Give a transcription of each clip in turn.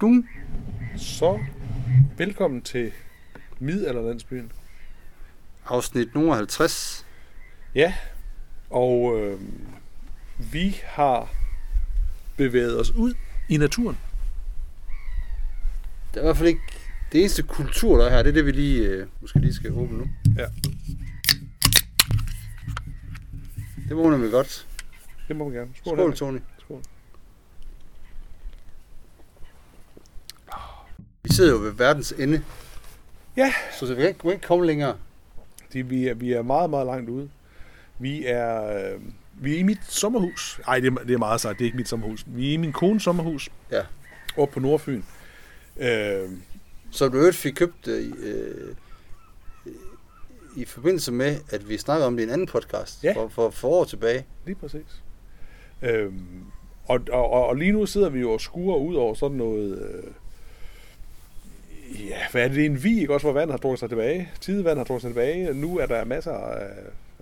Dum. Så velkommen til Middelalderlandsbyen. Afsnit nummer 50. Ja, og øh, vi har bevæget os ud i naturen. Det er i hvert fald ikke det eneste kultur, der er her. Det er det, vi lige, øh, måske lige skal åbne nu. Ja. Det må nemlig godt. Det må man gerne. Skål, Henrik. Tony. Skål. Vi sidder jo ved verdens ende. Ja. Så vi kan ikke, vi kan ikke komme længere. Det, vi, er, vi er meget, meget langt ude. Vi er, øh, vi er i mit sommerhus. Nej, det, er- det er meget sagt. Det er ikke mit sommerhus. Vi er i min kones sommerhus. Ja. Oppe på Nordfyn. Øh, Så du øvrigt fik købt øh, øh, i forbindelse med, at vi snakkede om det i en anden podcast Ja. for, for, for år tilbage. Lige præcis. Øhm, og, og, og, og lige nu sidder vi jo og skuer ud over sådan noget... Øh, ja, hvad er det? Det er en vi, ikke også, hvor vandet har trukket sig tilbage. Tidevand har trukket sig tilbage. Nu er der masser af,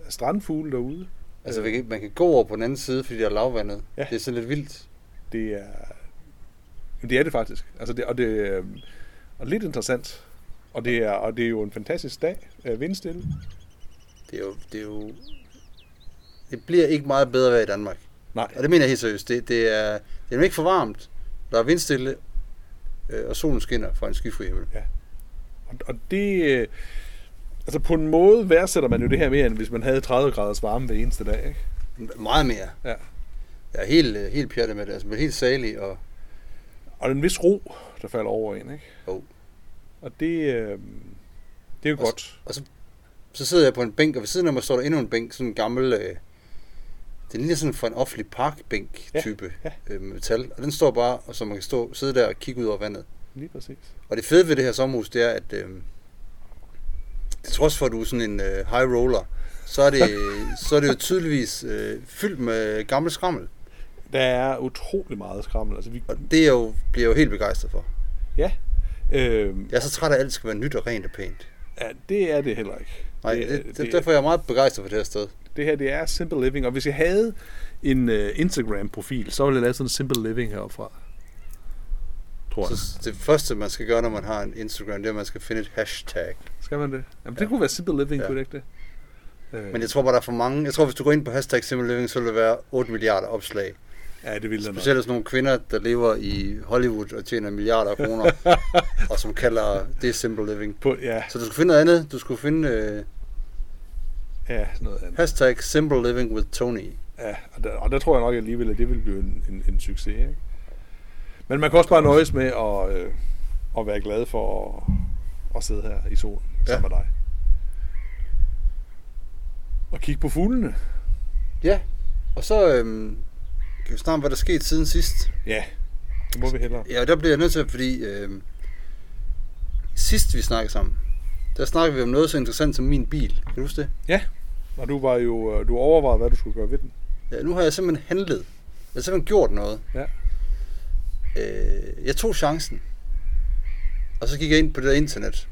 strandfugle derude. Altså, man kan gå over på den anden side, fordi der er lavvandet. Ja. Det er sådan lidt vildt. Det er... Det er det faktisk. Altså det, og det øh, og lidt interessant. Og det, er, og det er jo en fantastisk dag. Øh, vindstille. Det er jo, det er jo... Det bliver ikke meget bedre vejr i Danmark. Nej, Og det mener jeg helt seriøst. Det, det, er, det er ikke for varmt. Der er vindstille, øh, og solen skinner fra en skyfri himmel. Og, og det... øh, Altså på en måde værdsætter man jo det her mere, end hvis man havde 30 graders varme hver eneste dag, ikke? Meget mere. Ja. Jeg er helt, øh, helt pjattet med det. Altså, men helt salig, og Og en vis ro, der falder over en, ikke? Jo. Og det, øh, det er jo Og- godt. så sidder jeg på en bænk, og ved siden af mig står der endnu en bænk, sådan en gammel... Øh, det ligner sådan fra en offentlig parkbænk Ja, ja. øh, metal. Og den står bare, og så man kan stå, sidde der og kigge ud over vandet. Lige præcis. Og det fede ved det her sommerhus, det er, at øh, til trods for, at du er sådan en øh, high roller, så er det, så er det jo tydeligvis øh, fyldt med gammel skrammel. Der er utrolig meget skrammel. Altså, vi, Og det er jo, bliver jeg jo helt begejstret for. øh, Jeg er så træt af, at alt skal være nyt og rent og pænt. ja, det er det heller ikke. Nej, det, det, det, derfor er jeg meget begejstret for det her sted. det her, det er simple living. Og hvis jeg havde en uh, Instagram-profil, så ville jeg lave sådan en simple living heroppe. Tror jeg. Så det første, man skal gøre, når man har en Instagram, det er, at man skal finde et hashtag. Skal man det? Jamen, det Ja. kunne være simple living, Ja. kunne det ikke det? Øh, Men jeg tror bare, der er for mange. Jeg tror, hvis du går ind på hashtag Simple Living, så vil der være 8 milliarder opslag. Ja, det ville. Specielt sådan nogle kvinder, der lever i Hollywood og tjener milliarder af kroner, og som kalder det Simple Living. På, ja, Så du skulle finde noget andet. Du skulle finde øh, ja, noget andet. hashtag Simple Living with Tony. Ja, og der, og der tror jeg nok alligevel, at det vil blive en, en, en succes. Ikke? Men man kan også bare nøjes med at, øh, at være glad for at, at sidde her i solen Ja. sammen med dig. Og kigge på fuglene. Ja, og så øhm, kan vi snakke om, hvad der er sket siden sidst. Ja, det må vi hellere. Ja, der bliver jeg nødt til, fordi øhm, sidst vi snakkede sammen, der snakkede vi om noget så interessant som min bil. Kan du huske det? Og du var jo øh, du overvejede, hvad du skulle gøre ved den. Ja, nu har jeg simpelthen handlet. Jeg har simpelthen gjort noget. Ja. Øh, jeg tog chancen. Og så gik jeg ind på det der internet.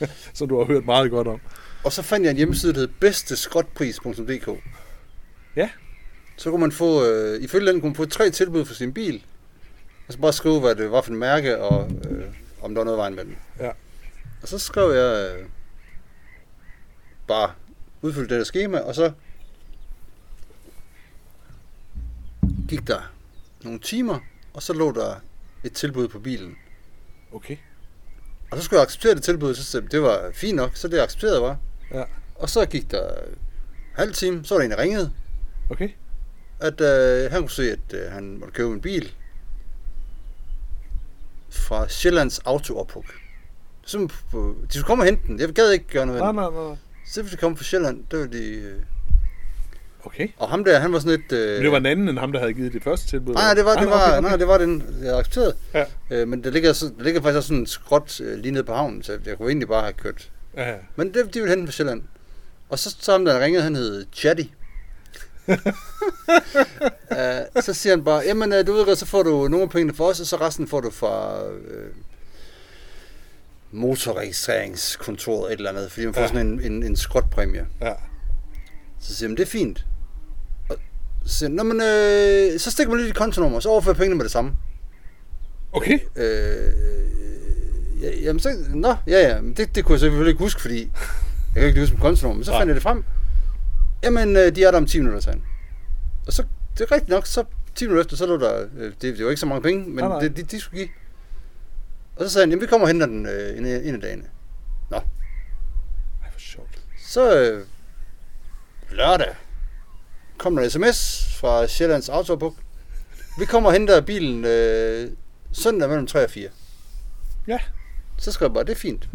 Som du har hørt meget godt om. Og så fandt jeg en hjemmeside, der hed bedsteskrotpris.dk. Ja. Så kunne man få, øh, ifølge den kunne man få tre tilbud for sin bil. Og så bare skrive, hvad det var for en mærke, og øh, om der var noget vejen med den. Ja. Og så skrev jeg øh, bare udfylde det der schema, og så gik der nogle timer, og så lå der et tilbud på bilen. Okay. Og så skulle jeg acceptere det tilbud, så det var fint nok, så det accepterede jeg bare. Ja. Og så gik der halv time, så var der en, der ringede, Okay. At øh, han kunne se, at øh, han måtte købe en bil fra Sjællands Autoophug. Så, på- de skulle komme og hente den. Jeg gad ikke gøre noget ved Nej, nej, nej. Så hvis de kom fra Sjælland, der var de... Øh... Okay. Og ham der, han var sådan lidt... Øh... Men det var en anden end ham, der havde givet det første tilbud. Nej, det var, det Ah, var, okay, okay. nej, det var den, jeg accepterede. Ja. Øh, men der ligger, så, der ligger faktisk også sådan en skråt øh, lige nede på havnen, så jeg kunne egentlig bare have kørt. Ja, ja. Men det, de ville hente fra Sjælland. Og så, så ham der ringede, han hed Chatty. Uh, så siger han bare, jamen uh, du godt, så får du nogle af pengene for os, og så resten får du fra uh, motorregistreringskontoret et eller andet, fordi man får Ja. sådan en, en, en skrotpræmie. ja. Så siger han, det er fint. Og så siger han, men, øh, så stikker man lige dit kontonummer, så overfører pengene med det samme. Okay. Øh, ja, jamen så, nå, ja, ja, men det, det kunne jeg selvfølgelig ikke huske, fordi jeg kan ikke huske med kontonummer, men så fandt jeg det frem. Jamen, øh, de er der om 10 minutter, sagde han. Og så, det er rigtigt nok, så 10 minutter efter, så lå der, øh, det, det var ikke så mange penge, men Nej, nej. det, de, de skulle give. Og så sagde han, jamen vi kommer og henter den øh, en, en af dagene. Nå, Ej, hvor sjovt. så øh, lørdag kom der en sms fra Sjællands Autobuk. Vi kommer og henter bilen øh, søndag mellem 3 og 4. Ja. Så skrev jeg bare, det er fint.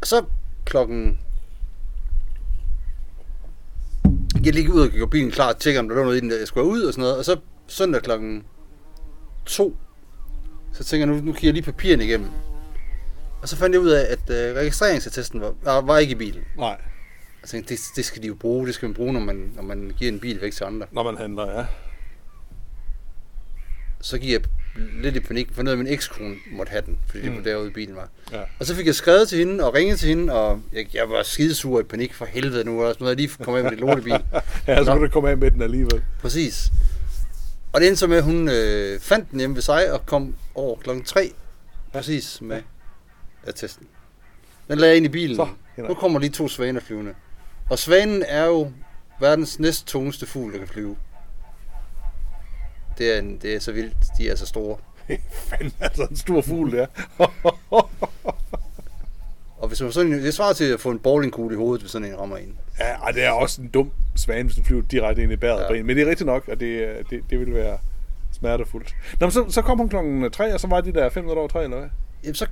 Og så klokken... Jeg lige ud og gjorde bilen klar og tjekke, om der var noget i den, der jeg skulle ud og sådan noget. Og så søndag klokken to, så tænker jeg, nu, nu kigger jeg lige papirerne igennem. Og så fandt jeg ud af, at øh, registreringsattesten var, var, var ikke i bilen. Nej, Jeg tænkte, det, det skal de jo bruge. Det skal man bruge, når man, når man giver en bil væk til andre. når man handler, ja. Så gik jeg lidt i panik, for noget af min ekskone måtte have den, fordi det Mm. var derude bilen var. Ja. Og så fik jeg skrevet til hende og ringet til hende, og jeg, jeg var skidesur i panik for helvede nu, og så jeg lige komme af med det lortebil. Ja, så må du komme af med den alligevel. Præcis. Og det endte så med, at hun øh, fandt den hjemme ved sig og kom over klokken 3. Præcis med attesten. Den lagde jeg ind i bilen. Så, Henrik. nu kommer lige to svaner flyvende. Og svanen er jo verdens næst tungeste fugl, der kan flyve. Det er, en, det er så vildt. De er så store. Fanden, altså en stor fugl der. Og hvis man sådan, det svarer til at få en bowlingkugle i hovedet, hvis sådan en rammer en. ja, ej, det er også en dum svane, hvis den flyver direkte ind i bæret Ja. ja. på en. Men det er rigtigt nok, at det, øh, det, det vil være smertefuldt. Nå, men så, så kom hun klokken 3, og så var de der 5 minutter over 3, eller hvad? Jamen, så,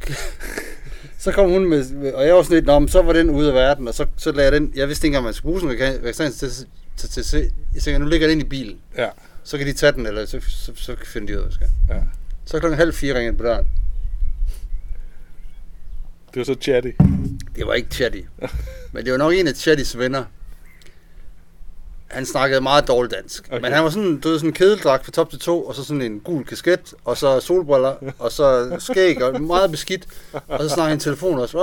så kom hun med, og jeg var sådan lidt, men så var den ude af verden, og så, så lagde jeg den, jeg vidste ikke engang, man skulle bruge sådan en registrering til, til, til, til, til, jeg tænkte, nu ligger den i bilen, Ja, så kan de tage den, eller så, så, så finder de ud af, hvad skal. ja. Så klokken halv fire ringede på døren. Det var så chatty. Det var ikke Chatty, men det var nok en af Chattys venner. Han snakkede meget dårligt dansk, okay. Men han var sådan, du ved, sådan en kedeldragt fra top til to, og så sådan en gul kasket, og så solbriller, og så skæg, og meget beskidt, og så snakker han telefon også.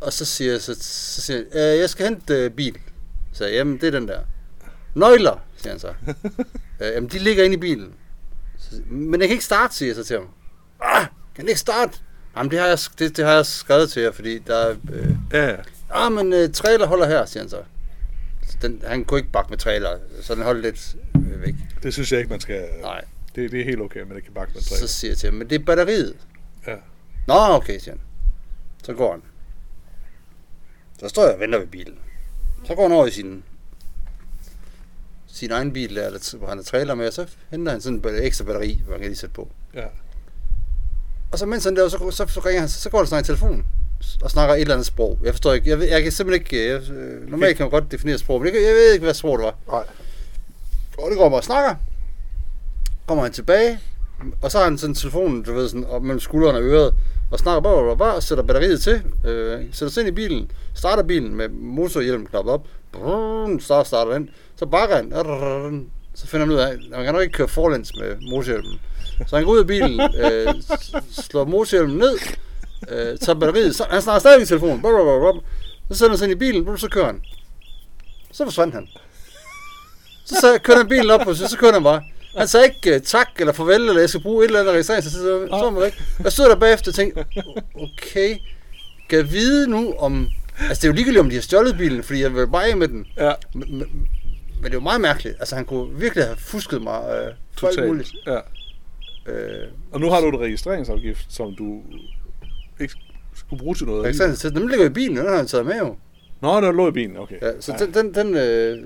Og så siger jeg, så, så siger jeg, "Øh, jeg skal hente øh, bil. Så jeg, jamen, det er den der. Nøgler, siger han så. "Øh, jamen, de ligger inde i bilen. Så, men jeg kan ikke starte, siger jeg så til ham. Ah, kan ikke starte? Jamen, det har jeg, det, det har jeg skrevet til jer, fordi der er... Øh, Ja, ja. ah, men øh, trailer holder her, siger han så. så den, han kunne ikke bakke med trailer, så den holdt lidt øh, væk. Det synes jeg ikke, man skal... Nej, Det, det er helt okay, men det kan bakke med så tre. siger jeg til ham, men det er batteriet. Ja. Nå, okay, siger han. Så går han. Så står jeg og venter ved bilen. Så går han over i sin, sin egen bil, der, eller hvor han har trailer med, og så henter han sådan en ekstra batteri, hvor han kan lige sætte på. Ja. Og så mens han der, så, så, så ringer han, så går han og snakker i telefonen og snakker et eller andet sprog. Jeg forstår ikke, jeg, ved, jeg kan simpelthen ikke, jeg, øh, normalt kan man godt definere sprog, men jeg, jeg ved ikke, hvad sprog det var. Nej. Og det går bare og snakker. Kommer han tilbage, og så har han sådan telefonen, du ved, sådan op mellem skuldrene og øret, og snakker bare, bare, bare, og sætter batteriet til, øh, sætter sig ind i bilen, starter bilen med motorhjelmen knappet op, brrrr, starter, starter den, så bakker han, så finder han ud af, at man kan nok ikke køre forlæns med motorhjelmen. Så han går ud af bilen, øh, slår motorhjelmen ned, øh, tager batteriet, så, han snakker stadig i telefonen, så sætter han sig ind i bilen, så kører han. Så forsvandt han. Så, så kørte han bilen op, og så, så kørte han bare. Han sagde ikke uh, tak eller farvel, eller jeg skal bruge et eller andet registrering, så, så, så man væk. Jeg stod der bagefter og tænkte, okay, kan jeg vide nu om... Altså det er jo ligegyldigt, om de har stjålet bilen, fordi jeg vil bare af med den. Ja, Men, men, men det jo meget mærkeligt. Altså han kunne virkelig have fusket mig øh, totalt. muligt. Ja. Øh, Og nu har du en registreringsafgift, som du ikke skulle bruge til noget. alligevel. registreringsattesten, den ligger i bilen, den har han taget med jo. Nå, den lå i bilen, okay. Ja, så den, den, den øh,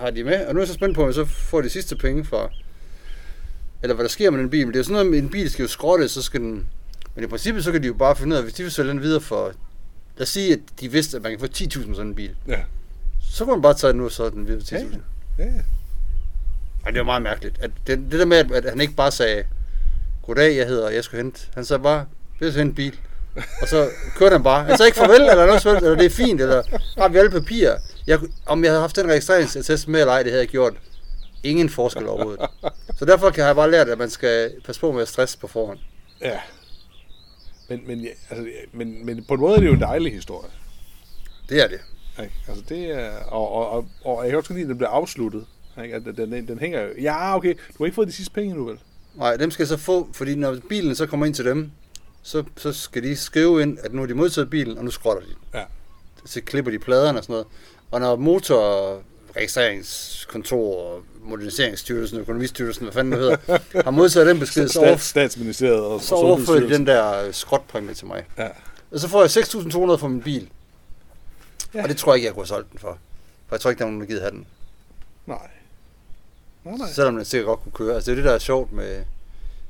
har- de med, og nu er jeg så spændt på, om jeg så får de sidste penge fra, eller hvad der sker med den bil. Men det er jo sådan noget, med en bil skal jo skrottes, så skal den, men i princippet så kan de jo bare finde ud af, hvis de vil sælge den videre for, lad os sige, at de vidste, at man kan få 10.000 med sådan en bil. Ja. Så kan man bare tage den ud og så den videre for 10.000. Ja, Ja. Og det er meget mærkeligt. At det, det der med, at, at han ikke bare sagde, goddag, jeg hedder, jeg skal hente. Han sagde bare, jeg skal hente bil. Og så kørte han bare. Han sagde ikke farvel, eller noget sådan, eller det er fint, eller har vi alle papirer. Jeg, om jeg havde haft den registreringsattest med eller ej, det havde jeg gjort. Ingen forskel overhovedet. Så derfor kan jeg bare lært, at man skal passe på med at stress på forhånd. ja. Men, men, altså, men, men på en måde er det jo en dejlig historie. Det er det. Ikke? Altså det er, og, og, og, og jeg kan også lide, at den bliver afsluttet. Ikke? At den, den, den hænger jo. Ja, okay. Du har ikke fået de sidste penge nu, vel? Nej, dem skal jeg så få, fordi når bilen så kommer ind til dem, så, så skal de skrive ind, at nu har de modtaget bilen, og nu skrotter de. Ja. Så klipper de pladerne og sådan noget. Og når motorregistreringskontor, og moderniseringsstyrelsen, økonomistyrelsen, hvad fanden det hedder, har modtaget den besked, så, over, statsministeriet og, så overfører de den der øh, skrotpræmie til mig. Ja. Og så får jeg 6.200 for min bil. Ja. Og det tror jeg ikke, jeg kunne have solgt den for. For jeg tror ikke, der er nogen, der gider have den. Nej. Nej, nej. Selvom den sikkert godt kunne køre. Altså det er det, der er sjovt med...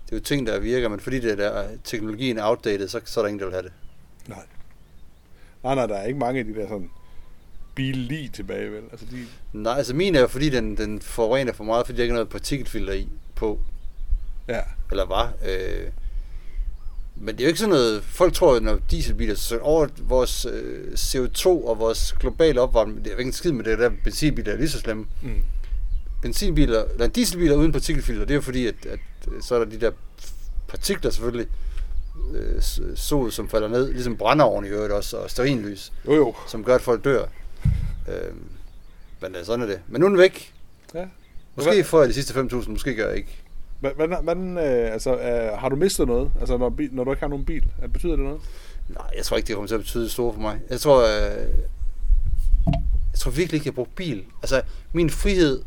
Det er jo ting, der virker, men fordi det der, teknologien er outdated, så, så er der ingen, der vil have det. Nej. Nej, nej, der er ikke mange af de der sådan billige tilbage, vel? Altså, de, Nej, altså min er jo fordi, den, den forurener for meget, fordi der ikke er noget partikelfilter i på. ja. Eller var. Øh, men det er jo ikke sådan noget... Folk tror jo, når dieselbiler... Så over vores øh, CO2 og vores globale opvarmning... Det er jo ikke en skid med det der benzinbiler er lige så slemme. Mm. benzinbiler, eller dieselbiler uden partikelfilter, det er jo fordi, at, at øh, så er der de der partikler selvfølgelig, øh, s- sod, som falder ned, ligesom brændeovn i øvrigt også, og stearinlys, Jo, jo. som gør, at folk dør. Øh, men øh, sådan er det. Men nu er den væk. Ja. Måske får jeg de sidste 5.000, måske gør jeg ikke. Hvordan, hvordan øh, altså, øh, har du mistet noget? Altså, når, bil, når du ikke har nogen bil? Øh, Betyder det noget? Nej, jeg tror ikke, det kommer til at betyde det store for mig. Jeg tror, øh, jeg tror virkelig ikke, jeg bruger bil. Altså, min frihed...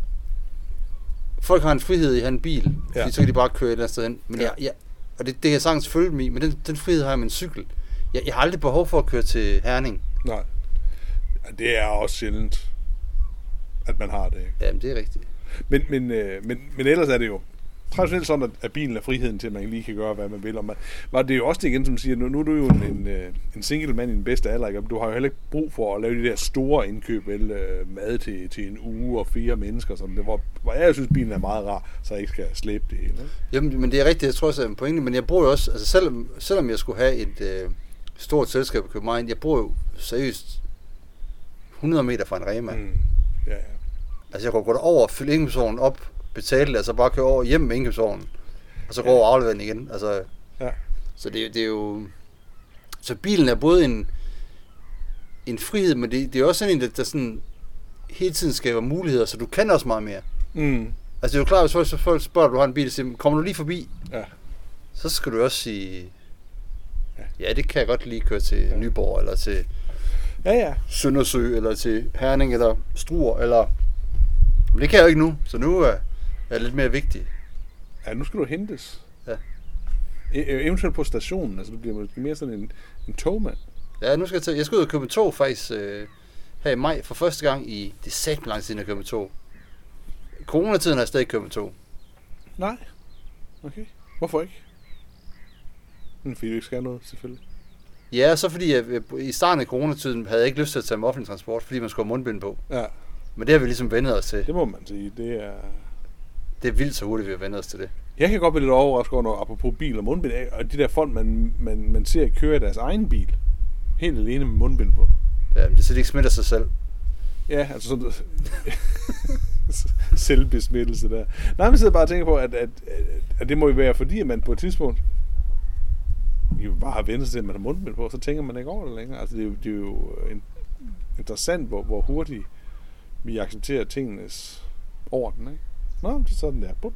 Folk har en frihed i at have en bil, fordi Ja. så kan de bare køre et eller andet sted hen. Men Ja. jeg, jeg, og det, det kan jeg sagtens følge mig men den, den frihed har jeg med en cykel. Jeg, jeg har aldrig behov for at køre til Herning. Nej. Det er også sjældent, at man har det. Ikke? Jamen, det er rigtigt. Men, men, øh, men, men ellers er det jo traditionelt sådan, at, at bilen er friheden til, at man lige kan gøre, hvad man vil. Og man, var det er jo også det igen, som siger, nu, nu er du jo en, en, øh, en single mand i den bedste alder, ikke? Og du har jo heller ikke brug for at lave de der store indkøb, vel, øh, mad til, til en uge og fire mennesker, sådan det, hvor, hvor jeg synes, bilen er meget rar, så jeg ikke skal slæbe det hele. Jamen, men det er rigtigt, jeg tror også, at en pointe, men jeg bruger jo også, altså selvom, selvom jeg skulle have et øh, stort selskab i København, jeg bruger jo seriøst 100 meter fra en Rema. Mm. Ja, ja. Altså, jeg kunne gå over, fylde indkøbsvognen op, betale det, altså bare køre over hjem med indkøbsvognen, og så gå Ja. over den igen. Altså, Ja. Så det, det er jo... Så bilen er både en, en frihed, men det, det er også sådan en, der, der sådan hele tiden skaber muligheder, så du kan også meget mere. Mm. Altså det er jo klart, hvis folk, folk spørger, du har en bil, så siger, kommer du lige forbi? Ja. Så skal du også sige, Ja. det kan jeg godt lige køre til Ja. Nyborg, eller til Ja, ja. Søndersø, eller til Herning, eller Struer, eller... Men det kan jeg jo ikke nu, så nu er lidt mere vigtig. Ja, nu skal du hentes. Ja. E- e- eventuelt på stationen, altså du bliver måske mere sådan en, en togmand. Ja, nu skal jeg til, jeg skal ud og købe med tog faktisk øh, her i maj for første gang i, det er sat lang tid, siden jeg køber med tog. Coronatiden har jeg stadig købt med tog. Nej. Okay. Hvorfor ikke? Hmm, fordi du ikke skal noget, selvfølgelig. Ja, så fordi jeg, øh, i starten af coronatiden havde jeg ikke lyst til at tage med offentlig transport, fordi man skulle have mundbind på. Ja, Men det har vi ligesom vendet os til. det må man sige. Det er... Det er vildt så hurtigt, vi har vendet os til det. Jeg kan godt blive lidt overrasket over, når, apropos bil og mundbind, og de der folk, man, man, man ser køre i deres egen bil, helt alene med mundbind på. Ja, det er så de ikke smitter sig selv. Ja, altså sådan selvbesmittelse der. Nej, men sidder bare og tænker på, at, at, at, at det må jo være fordi, at man på et tidspunkt jo bare har vendt sig til, at man har mundbind på, så tænker man ikke over det længere. Altså, det er jo, det er jo en, interessant, hvor, hvor hurtigt vi accepterer tingenes orden, ikke? Nå, det er sådan der. Bup.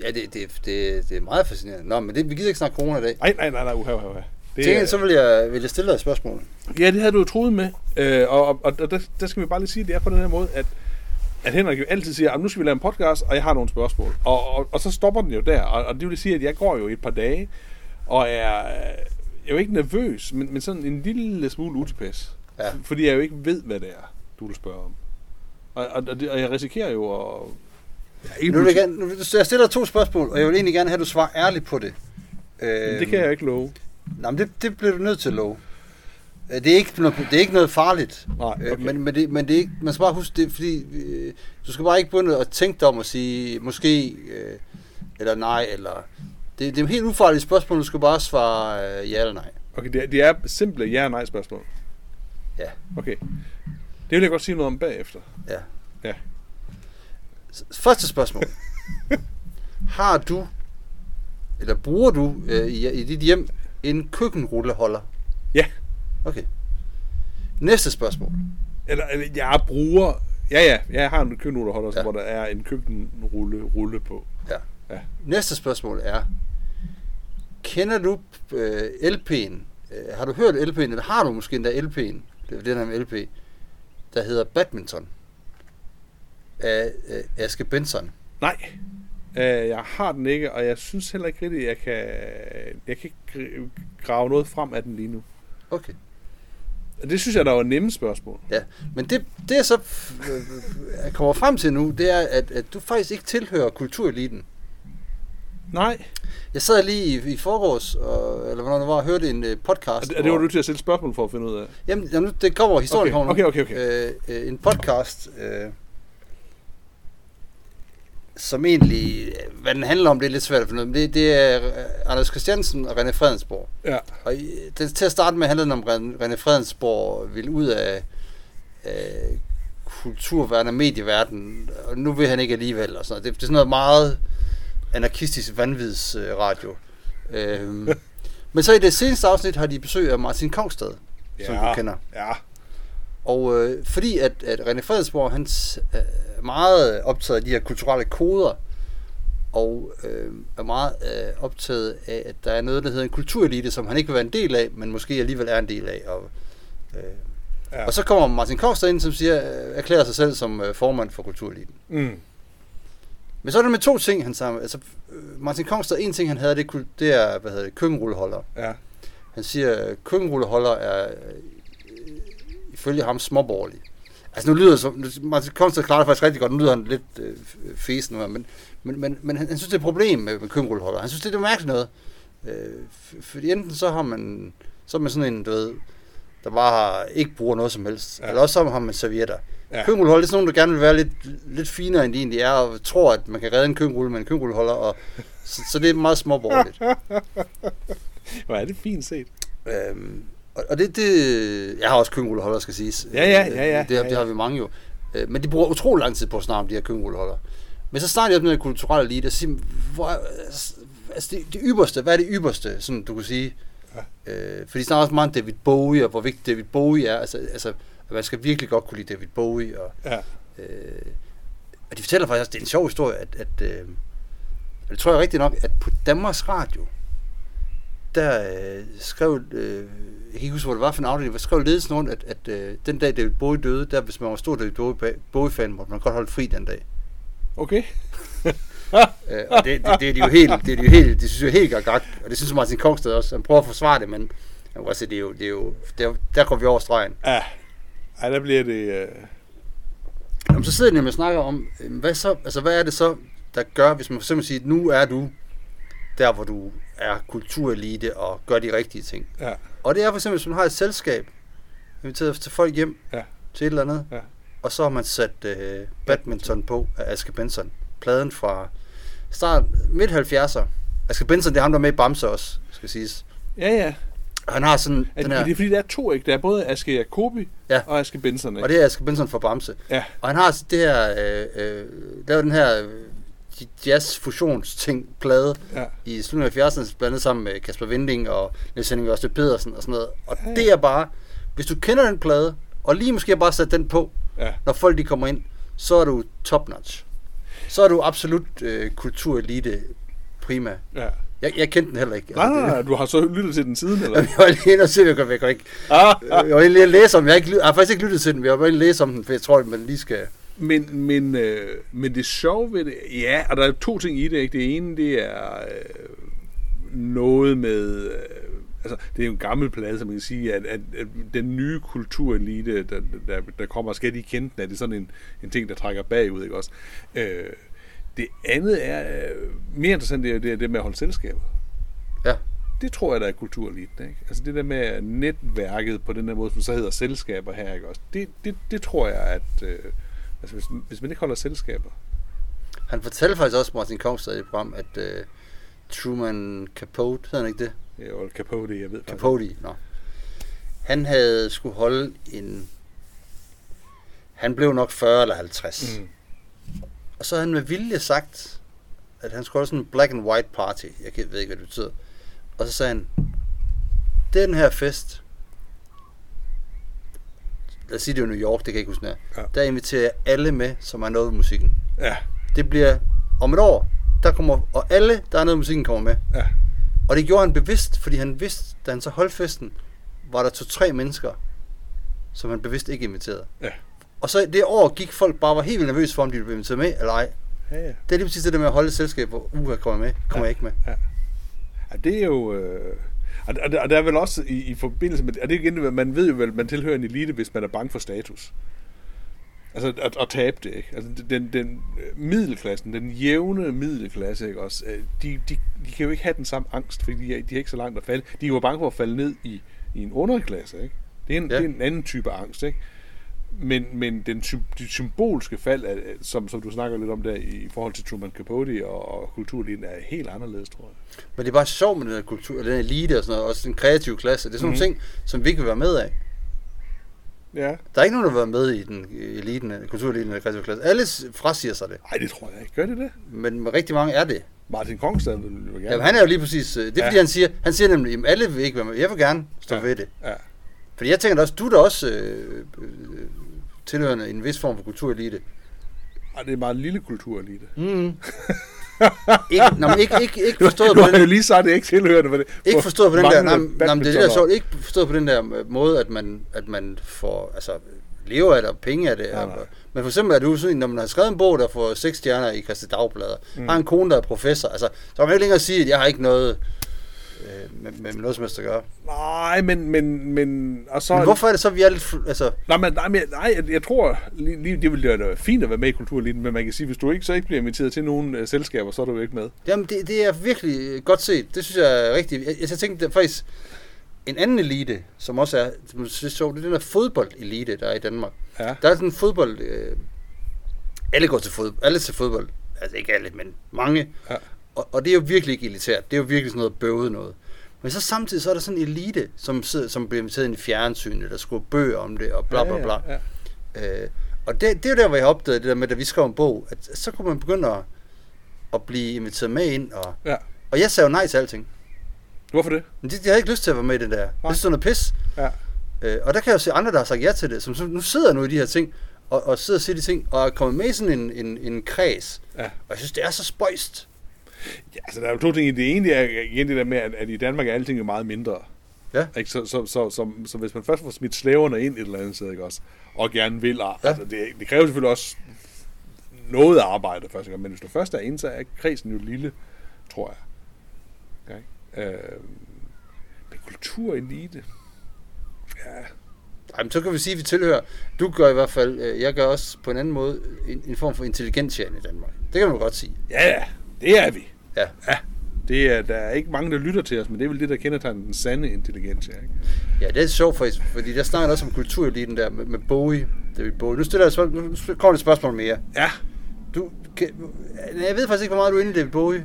Ja, det, det, det, det er meget fascinerende. Nå, men det, vi gider ikke snakke corona i dag. Ej, nej, nej, nej, uha, uha. Det Tænk, er, så vil jeg, vil jeg stille dig et spørgsmål. Ja, det havde du jo troet med. Øh, og og, og der, der skal vi bare lige sige, at det er på den her måde, at, at Henrik jo altid siger, at nu skal vi lave en podcast, og jeg har nogle spørgsmål. Og, og, og så stopper den jo der. Og, og det vil sige, at jeg går jo et par dage, og er, jeg er jo ikke nervøs, men, men sådan en lille smule utilpas. Ja. Fordi jeg jo ikke ved, hvad det er, du vil spørge om. Og, og, og, jeg risikerer jo at... Jeg er ikke Nu vil jeg, gerne, nu, jeg stiller to spørgsmål, og jeg vil egentlig gerne have, at du svarer ærligt på det. Øh, det kan jeg ikke love. Nej, men det, det bliver du nødt til at love. Øh, Det er ikke noget, det er ikke noget farligt. Nej, Øh, okay. Men, men, det, men det er ikke, man skal bare huske det, fordi øh, du skal bare ikke begynde at tænke dig om at sige måske, øh, eller nej, eller... Det, det er et helt ufarligt spørgsmål, du skal bare svare øh, ja eller nej. Okay, det er, det er simple ja- og nej-spørgsmål. Ja. Okay. Det vil jeg godt sige noget om bagefter. Ja. Ja. Første spørgsmål. Har du, eller bruger du øh, i, i dit hjem en køkkenrulleholder? Ja. Okay. Næste spørgsmål. Eller, eller jeg bruger Ja, ja. Jeg har en køkkenrulleholder, Ja. ja. hvor der er en køkkenrulle rulle på. Ja. Ja. Næste spørgsmål er, kender du øh, LP'en? Øh, har du hørt LP'en, eller har du måske endda LP'en? Det er den her med LP, der hedder Badminton af øh, Aske Benson. Nej. Øh, jeg har den ikke, og jeg synes heller ikke rigtigt, at jeg kan, jeg kan ikke grave noget frem af den lige nu. Okay. Og Det synes jeg, der var nemme spørgsmål. Ja, men det, det jeg så øh, kommer frem til nu, det er, at, at du faktisk ikke tilhører kultureliten. Nej. Jeg sad lige i, i forgårs, og, eller hvornår det var, og hørte en øh, podcast. Og det, og det var du til at stille spørgsmål for at finde ud af. Jamen, jamen, det kommer, historien Okay, kommer nu. okay, okay, okay. Øh, øh, en podcast, øh, som egentlig, øh, hvad den handler om, det er lidt svært at finde ud af, men det, det er øh, Anders Christiansen og René Fredensborg. Ja. Og det, til at starte med handlede den om René René Fredensborg ville ud af, af kulturverden og medieverden, og nu vil han ikke alligevel. Og sådan. noget. Det, det er sådan noget meget anarkistisk vanvidsradio. Øh, øhm, men så i det seneste afsnit har de besøg af Martin Kongstad, som du kender. Ja. Og øh, fordi at, at René Fredensborg, han s- er meget optaget af de her kulturelle koder, og øh, er meget øh, optaget af, at der er noget, der hedder en kulturelite, som han ikke vil være en del af, men måske alligevel er en del af. Og, øh, Ja. ja. og så kommer Martin Kongstad ind, som siger, øh, erklærer sig selv som øh, formand for kultureliten. Mm. Men så er det med to ting, han sammen. Altså, øh, Martin Kongstad, en ting han havde, det, er det er, hvad hedder det, køkkenrulleholder. Ja. Han siger, at køkkenrulleholder er øh, ifølge ham småborgerlig. Altså nu lyder det som, Martin Kongstad klarer det faktisk rigtig godt, nu lyder han lidt øh, nu her, men, men, men, men han, han synes, det er et problem med, med køkkenrulleholder. Han synes, det er mærkeligt noget. Øh, fordi enten så har man, så er man sådan en, du ved, der bare ikke bruger noget som helst. Ja. Eller også så har man servietter. Ja. Køkkenrulleholder, det er sådan nogen, der gerne vil være lidt, lidt finere, end de egentlig er, og tror, at man kan redde en køkkenrulle med en køkkenrulleholder, og så, så det er meget småborgerligt. Hvor er det fint set. Øhm, og, og det, det, jeg har også køkkenrulleholder, skal siges. Ja, ja, ja, ja. Det, det, Ja, det har vi mange jo. Øh, men de bruger utrolig lang tid på at snakke om de her køkkenrulleholder. Men så starter jeg op med den kulturelle elite, og så siger, hvor, altså det, det ypperste, hvad er det ypperste, sådan du kan sige? Ja. Øh, for de snakker også meget om David Bowie, og hvor vigtig David Bowie er. Altså, altså at man skal virkelig godt kunne lide David Bowie. Og, Ja. øh, og de fortæller faktisk også, det er en sjov historie, at, at øh, og det tror jeg rigtigt nok, at på Danmarks Radio, der øh, skrev, øh, jeg kan ikke huske, hvor det var for en afdeling, der skrev ledelsen rundt, at, at øh, den dag David Bowie døde, der hvis man var stor David Bowie- Bowie-fan, måtte man godt holde fri den dag. Okay. Øh, og det, det, det, er de jo helt, det er de jo helt, det synes jeg helt gak, og det synes Martin Kongstad også. Han prøver at forsvare det, men godt se, det er jo, det er jo der, der går vi over stregen. Ja. Ej, der bliver det... Øh... Jamen, så sidder jeg nemlig og snakker om, øh, hvad, så, altså, hvad er det så, der gør, hvis man for eksempel siger, at nu er du der, hvor du er kulturelite og gør de rigtige ting. Ja. Og det er for eksempel, hvis man har et selskab, inviteret til folk hjem Ja. til et eller andet, Ja. og så har man sat øh, badminton på af Aske Benson. Pladen fra start midt 70'er. Aske Benson, det er ham, der er med i Bamse også, skal siges. Ja, ja. Han har sådan Er, den det, her, det er fordi, der er to, ikke? Der er både Aske Jacobi Ja. og Aske Benson, ikke? og det er Aske Benson fra Bamse. Ja. Og han har det her, øh, øh, lavet den her øh, jazz-fusionsting, plade, Ja. i slutningen af 70'erne, blandt andet sammen med Kasper Vinding og Niels Henning Ørsted Pedersen og sådan noget. Og Ja, ja. det er bare, hvis du kender den plade, og lige måske bare sat den på, Ja. når folk de kommer ind, så er du top notch. Så er du absolut øh, kulturelite prima. ja. Jeg, jeg kendte den heller ikke. Det- nej, du har så lyttet til den siden, eller? Jeg var lige inde og se, jeg kan, ikke. Ah, Jeg var lige læse om den. Jeg, har ikke, jeg har faktisk ikke lyttet til den, men jeg var og læse om den, for jeg tror, at man lige skal... Men, men, øh, men det sjove ved det, ja, og der er to ting i det, ikke? Det ene, det er øh, noget med, øh, altså, det er jo en gammel plade, som man kan sige, at, at, at den nye kulturelite, der, der, der kommer, skal de kende den, er det sådan en, en ting, der trækker bagud, ikke også? Øh, det andet er, øh, mere interessant, det er det, er det med at holde selskaber. Ja. Det tror jeg, der er kultureliten, ikke? Altså det der med netværket på den der måde, som så hedder selskaber her, ikke også? Det, det, det tror jeg, at... Øh, altså hvis, hvis man ikke holder selskaber, Han fortalte faktisk også, Martin Kongstad i program, at uh, Truman Capote, hedder han ikke det? Ja, og Capote, jeg ved faktisk Capote, nå. Han havde skulle holde en... Han blev nok 40 eller 50. Mm. Og så havde han med vilje sagt, at han skulle holde sådan en black and white party. Jeg ved ikke, hvad det betyder. Og så sagde han, den her fest, lad os sige, det er New York, det kan jeg ikke huske. Ja. Der inviterer jeg alle med, som har noget med musikken. Ja, Det bliver om et år, der kommer, og alle, der er noget med musikken, kommer med. ja. Og det gjorde han bevidst, fordi han vidste, da han så holdt festen, var der to-tre mennesker, som han bevidst ikke inviterede. Ja. Og så det år gik folk bare var helt vildt nervøse for, om de blev inviteret med eller ej. Ja, ja. Det er lige præcis det der med at holde selskab, hvor uha kommer jeg med, kommer Ja. jeg ikke med. Ja, det er jo... Øh... Og, og, og der er vel også i, i forbindelse med... Og det er igen, man ved jo vel, at man tilhører en elite, hvis man er bange for status. Altså at, at tabe det, ikke? Altså den, den øh, middelklassen, den jævne middelklasse, ikke også? øh, De, de, de kan jo ikke have den samme angst, fordi de er, de er ikke så langt at falde. De er jo bange for at falde ned i, i en underklasse, ikke? Det er en, Ja. ja. det er en anden type angst, ikke? Men, men den sy- de symbolske fald, som, som du snakker lidt om der i forhold til Truman Capote og, og kulturlinjen, er helt anderledes, tror jeg. Men det er bare sjovt med den her kultur, den elite og sådan noget, også den kreative klasse. Det er sådan Mhm. nogle ting, som vi ikke vil være med af. Ja. Der er ikke nogen, der vil være med i den eliten, kultureliten eller kreative klasse. Alle frasiger sig det, Nej, det tror jeg ikke. Gør det det? men rigtig mange er det. Martin Kongstad vil jo gerne. Jamen, han er jo lige præcis, øh, det er Ja. fordi han siger, han siger nemlig, at alle vil ikke være med. Jeg vil gerne stå Ja. ved det. Ja. Fordi jeg tænker også, du er da også øh, øh, tilhørende en vis form for kulturelite. Ej, det er meget lille kulturelite. Mm. ikke, nå, men ikke, ikke, ikke forstået du på har jo den, lige sagt, det ikke tilhørende. For det, ikke for forstået på den der, nej, nej, det er det, sjovt, ikke forstået på den der måde, at man, at man får, altså, lever af det og penge af det. Og- nej. Men for eksempel er du sådan, når man har skrevet en bog, der får seks stjerner i Christi Dagbladet, mm. har en kone, der er professor, altså, så kan man ikke længere sige, at jeg har ikke noget øh, med, med noget som helst at gøre. Nej, men, men, men, og så... Men hvorfor er det så, vi er lidt, altså, Nej, men, nej, men, nej jeg, jeg tror, lige, det ville være fint at være med i kultureliten, men man kan sige, hvis du ikke så ikke bliver inviteret til nogle uh, selskaber, så er du jo ikke med. Jamen, det, det er virkelig øh, godt set. Det synes jeg er rigtigt. Jeg, jeg tænkte faktisk, en anden elite, som også er, som jeg synes det er den der fodboldelite, der er i Danmark. Ja. Der er sådan en fodbold... Øh, alle går til fodbold. Alle til fodbold. Altså ikke alle, men mange. Ja. Og, og det er jo virkelig ikke elitært. Det er jo virkelig sådan noget bøvet noget. Men så samtidig så er der sådan en elite, som, sidder, som bliver inviteret ind i fjernsynet, eller skriver bøger om det, og bla bla bla. Ja, ja, ja. Øh, og det, det er jo der, hvor jeg opdagede det der med, da vi skrev en bog, at så kunne man begynde at, at blive inviteret med ind. Og, ja. og jeg sagde jo nej til alting. Hvorfor det? Men det, jeg havde ikke lyst til at være med i den der. Det er noget pis. Ja. Øh, og der kan jeg jo se andre, der har sagt ja til det, som, som nu sidder nu i de her ting, og, og sidder og siger de ting, og er kommet med i sådan en, en, en kreds. Ja. Og jeg synes, det er så spøjst. Ja, altså der er jo to ting. i Det ene er igen det der med, at, at i Danmark er alting jo meget mindre. Ja. Ikke? Så, så, så, så, så, hvis man først får smidt slaverne ind et eller andet sted, ikke også, og gerne vil, Ja. altså, det, det kræver selvfølgelig også noget arbejde første gang, men hvis du først er inde, så er kredsen jo lille, tror jeg. Okay? Øh, men kulturelite, ja, Jamen, så kan vi sige, at vi tilhører. Du gør i hvert fald, øh, jeg gør også på en anden måde, en, en form for intelligensjern i Danmark. Det kan man godt sige. ja, ja, det er vi. Ja. Ja, det er, der er ikke mange, der lytter til os, men det er vel det, der kendetegner den sande intelligens, ikke? Ja, det er sjovt faktisk, fordi der snakker også om kultureliten der med, med Bowie. David Bowie. Nu stiller jeg nu kommer der et spørgsmål mere. Ja, Du, kan, jeg ved faktisk ikke, hvor meget du er inde i David Bowie.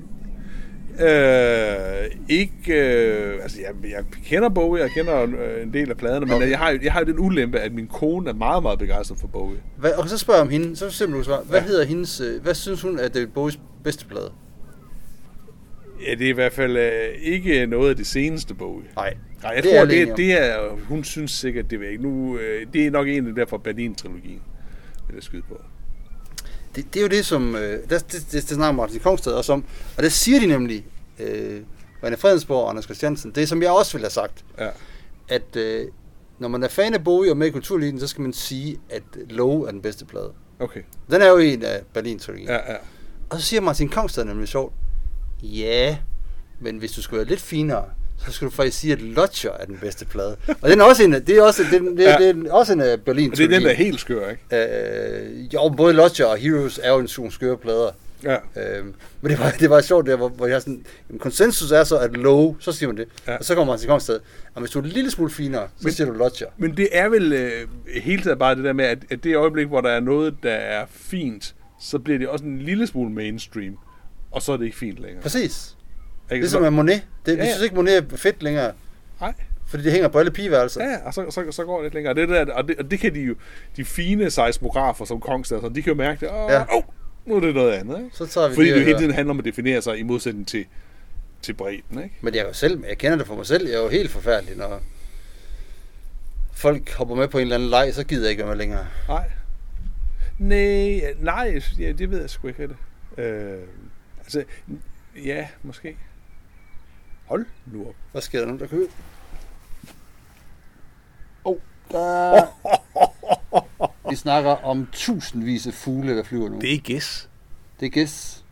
Øh, ikke, øh, altså jeg, jeg kender Bowie, jeg kender øh, en del af pladerne, men Okay. jeg har, jeg har jo den ulempe, at min kone er meget, meget begejstret for Bowie. Hvad, og så spørger jeg om hende, så simpelthen du svare. Hvad Ja. hedder hendes, øh, hvad synes hun er David Bowies bedste plade? Ja, det er i hvert fald øh, ikke noget af det seneste Bowie. Nej, Nej, jeg det er tror, alene det, det er, hun synes sikkert, det ikke. Nu, øh, det er nok en af der fra Berlin-trilogien, vil jeg skyde på. Det, det er jo det, som... Øh, det, det, det, det snakker Martin Kongstad også om. Og det siger de nemlig, øh, René Fredensborg og Anders Christiansen. Det, som jeg også ville have sagt, Ja, at øh, når man er fan af Bowie og med i kulturlinjen, så skal man sige, at Low er den bedste plade. okay. Den er jo en af Berlin-trilogien. Ja, ja. Og så siger Martin Kongstad nemlig sjovt, ja, men hvis du skal være lidt finere, så skal du faktisk sige, at Lodger er den bedste plade. Og den er også en, det er også, det, det, Ja. det er også en af berlin Og det er den, der er helt skør, ikke? Øh, jo, både Lodger og Heroes er jo en sådan skøre plader. Ja. Øh, men det var, det var sjovt der, hvor, hvor jeg sådan, jamen, konsensus er så, at low, så siger man det. Ja. Og så kommer Martin Kongstad, og hvis du er en lille smule finere, så Men- siger du Lodger. Men det er vel øh, hele tiden bare det der med, at, at det øjeblik, hvor der er noget, der er fint, så bliver det også en lille smule mainstream, og så er det ikke fint længere. Præcis. Ikke? Ligesom Så- med Monet. Det, Ja, vi ja. synes ikke, Monet er fedt længere, Nej. fordi det hænger på alle pigeværelser. Ja, og så, så, så går det lidt længere. Det der, og, det, og det kan de jo, de fine seismografer som Kongstad, de kan jo mærke det. Åh, Ja. oh, nu er det noget andet. Ikke? Så tager vi Fordi det det jo hele tiden handler om at definere sig i modsætning til, til bredden. Ikke? Men jeg, er jo selv, jeg kender det for mig selv, jeg er jo helt forfærdelig, når folk hopper med på en eller anden leg, så gider jeg ikke være med længere. Nej. Nej, nej, ja, det ved jeg sgu ikke rigtigt. Øh, altså, ja, måske. Hold nu op. Hvad sker der nu, der køber? Åh, oh, der... Vi snakker om tusindvis af fugle, der flyver nu. Det er gæs. Det er gæs.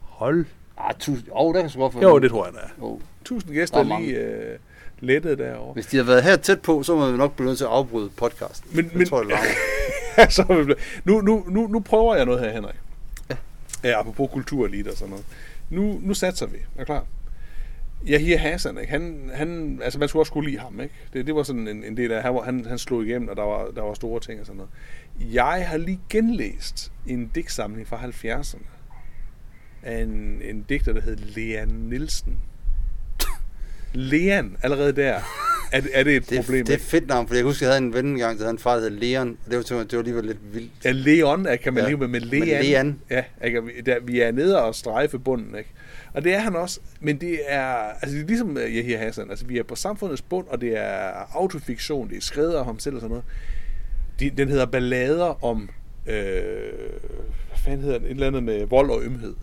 Hold. Ah, tusind... Åh, oh, der kan sgu godt være. Jo, det tror jeg, der er. Oh. Tusind gæster Der er lige øh, lettet derovre. Hvis de har været her tæt på, så må vi nok blive nødt til at afbryde podcasten. Men- Jeg men- tror, det vi blevet- nu, nu, nu, nu prøver jeg noget her, Henrik. Ja. apropos kultur lige og sådan noget. Nu, nu satser vi. Er klar? klar? Yahya Hassan, ikke? Han, han, altså man skulle også kunne lide ham, ikke? Det, det var sådan en, en del af, han, han, han slog igennem, og der var, der var store ting og sådan noget. Jeg har lige genlæst en digtsamling fra 70'erne af en, en digter, der hed Lea Nielsen. Lean, allerede der. Er, det- er det et Det, problem? det er fedt navn, for jeg husker, jeg havde en ven engang, der havde en far, der hed Leon, det var, det var alligevel lidt vildt. Ja, Leon er, kan man Ja, leve med, men men Lean, Lean. Ja, ikke? Vi- der, vi er nede og strejfe bunden, ikke? Og det er han også, men det er, altså det er ligesom uh, Yahya Hassan, altså vi er på samfundets bund, og det er autofiktion, det er skrevet af ham selv og sådan noget. De, den hedder Ballader om, øh, hvad fanden hedder den, et eller andet med vold og ømhed.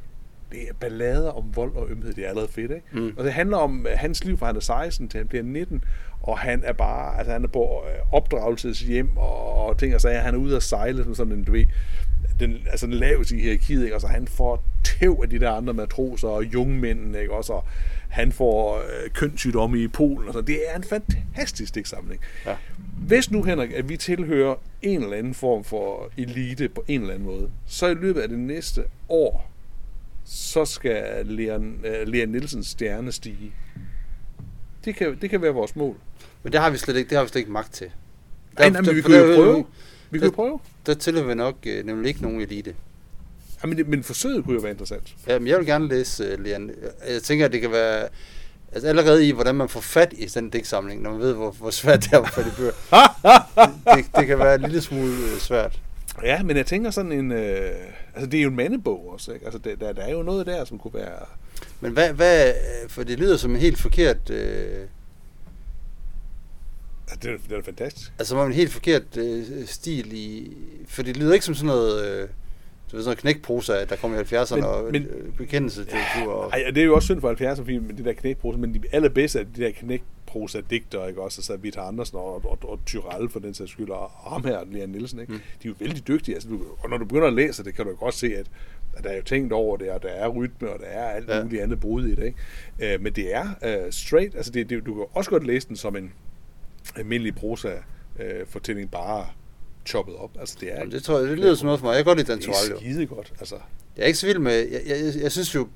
Det er ballader om vold og ømhed, det er allerede fedt, ikke? Mm. Og det handler om øh, hans liv fra han er 16 til han bliver 19, og han er bare, altså han er på øh, opdragelseshjem og, og ting og sager, han er ude at sejle som sådan en, du ved, den, altså den laveste i hierarkiet, ikke? Og så han får tæv af de der andre matroser og jungmændene, ikke? Også, og han får øh, kønssygdomme i Polen, og så. Det er en fantastisk digtsamling. Ja. Hvis nu, Henrik, at vi tilhører en eller anden form for elite på en eller anden måde, så i løbet af det næste år, så skal Leon, uh, Leon Nielsens stjerne stige. Det kan, det kan være vores mål. Men det har vi slet ikke, det har vi slet ikke magt til. Nej, nej, men vi kunne jo der- prøve. Vi jo der- prøve. Der tilhører vi nok øh, nemlig ikke nogen elite. Ja, men, men forsøget kunne jo være interessant. Jamen, jeg vil gerne læse uh, Leon. Jeg tænker, at det kan være... Altså allerede i, hvordan man får fat i sådan en digtsamling, når man ved, hvor, hvor svært det er at få fat i bøger. det, det kan være en lille smule øh, svært. Ja, men jeg tænker sådan en... Øh, altså, det er jo en mandebog også, ikke? Altså, der, der, der er jo noget der, som kunne være... Men hvad, hvad øh, for det lyder som en helt forkert... Øh, Altså, det, er, det er fantastisk. altså, man en helt forkert øh, stil i... For det lyder ikke som sådan noget... Øh, du ved, sådan noget knækprosa, der kom i 70'erne, Men- og men- øh, bekendelse til og, Ej, det er jo også synd for 70'erne, fordi det der knækprosa, men de allerbedste af de der knækprosa digter, ikke også? Altså, Vita Andersen og, og, og Tyrell for den sags skyld, og ham her, Leon Nielsen, ikke? Mm. De er jo vældig dygtige, altså, du, og når du begynder at læse det, kan du jo godt se, at, at der er jo tænkt over det, og der er rytme, og der er alt Ja. ja. muligt andet brud i det, ikke? Øh, men det er uh, straight, altså det, det, du kan også godt læse den som en almindelig prosa øh, fortælling bare choppet op. Altså, det er, Jamen, det tror jeg, det lyder som noget for mig. Jeg kan godt lide Dan det Torell, jo. er skide godt. Altså, Jeg er ikke så vild med... Jeg, jeg, jeg, jeg synes jo...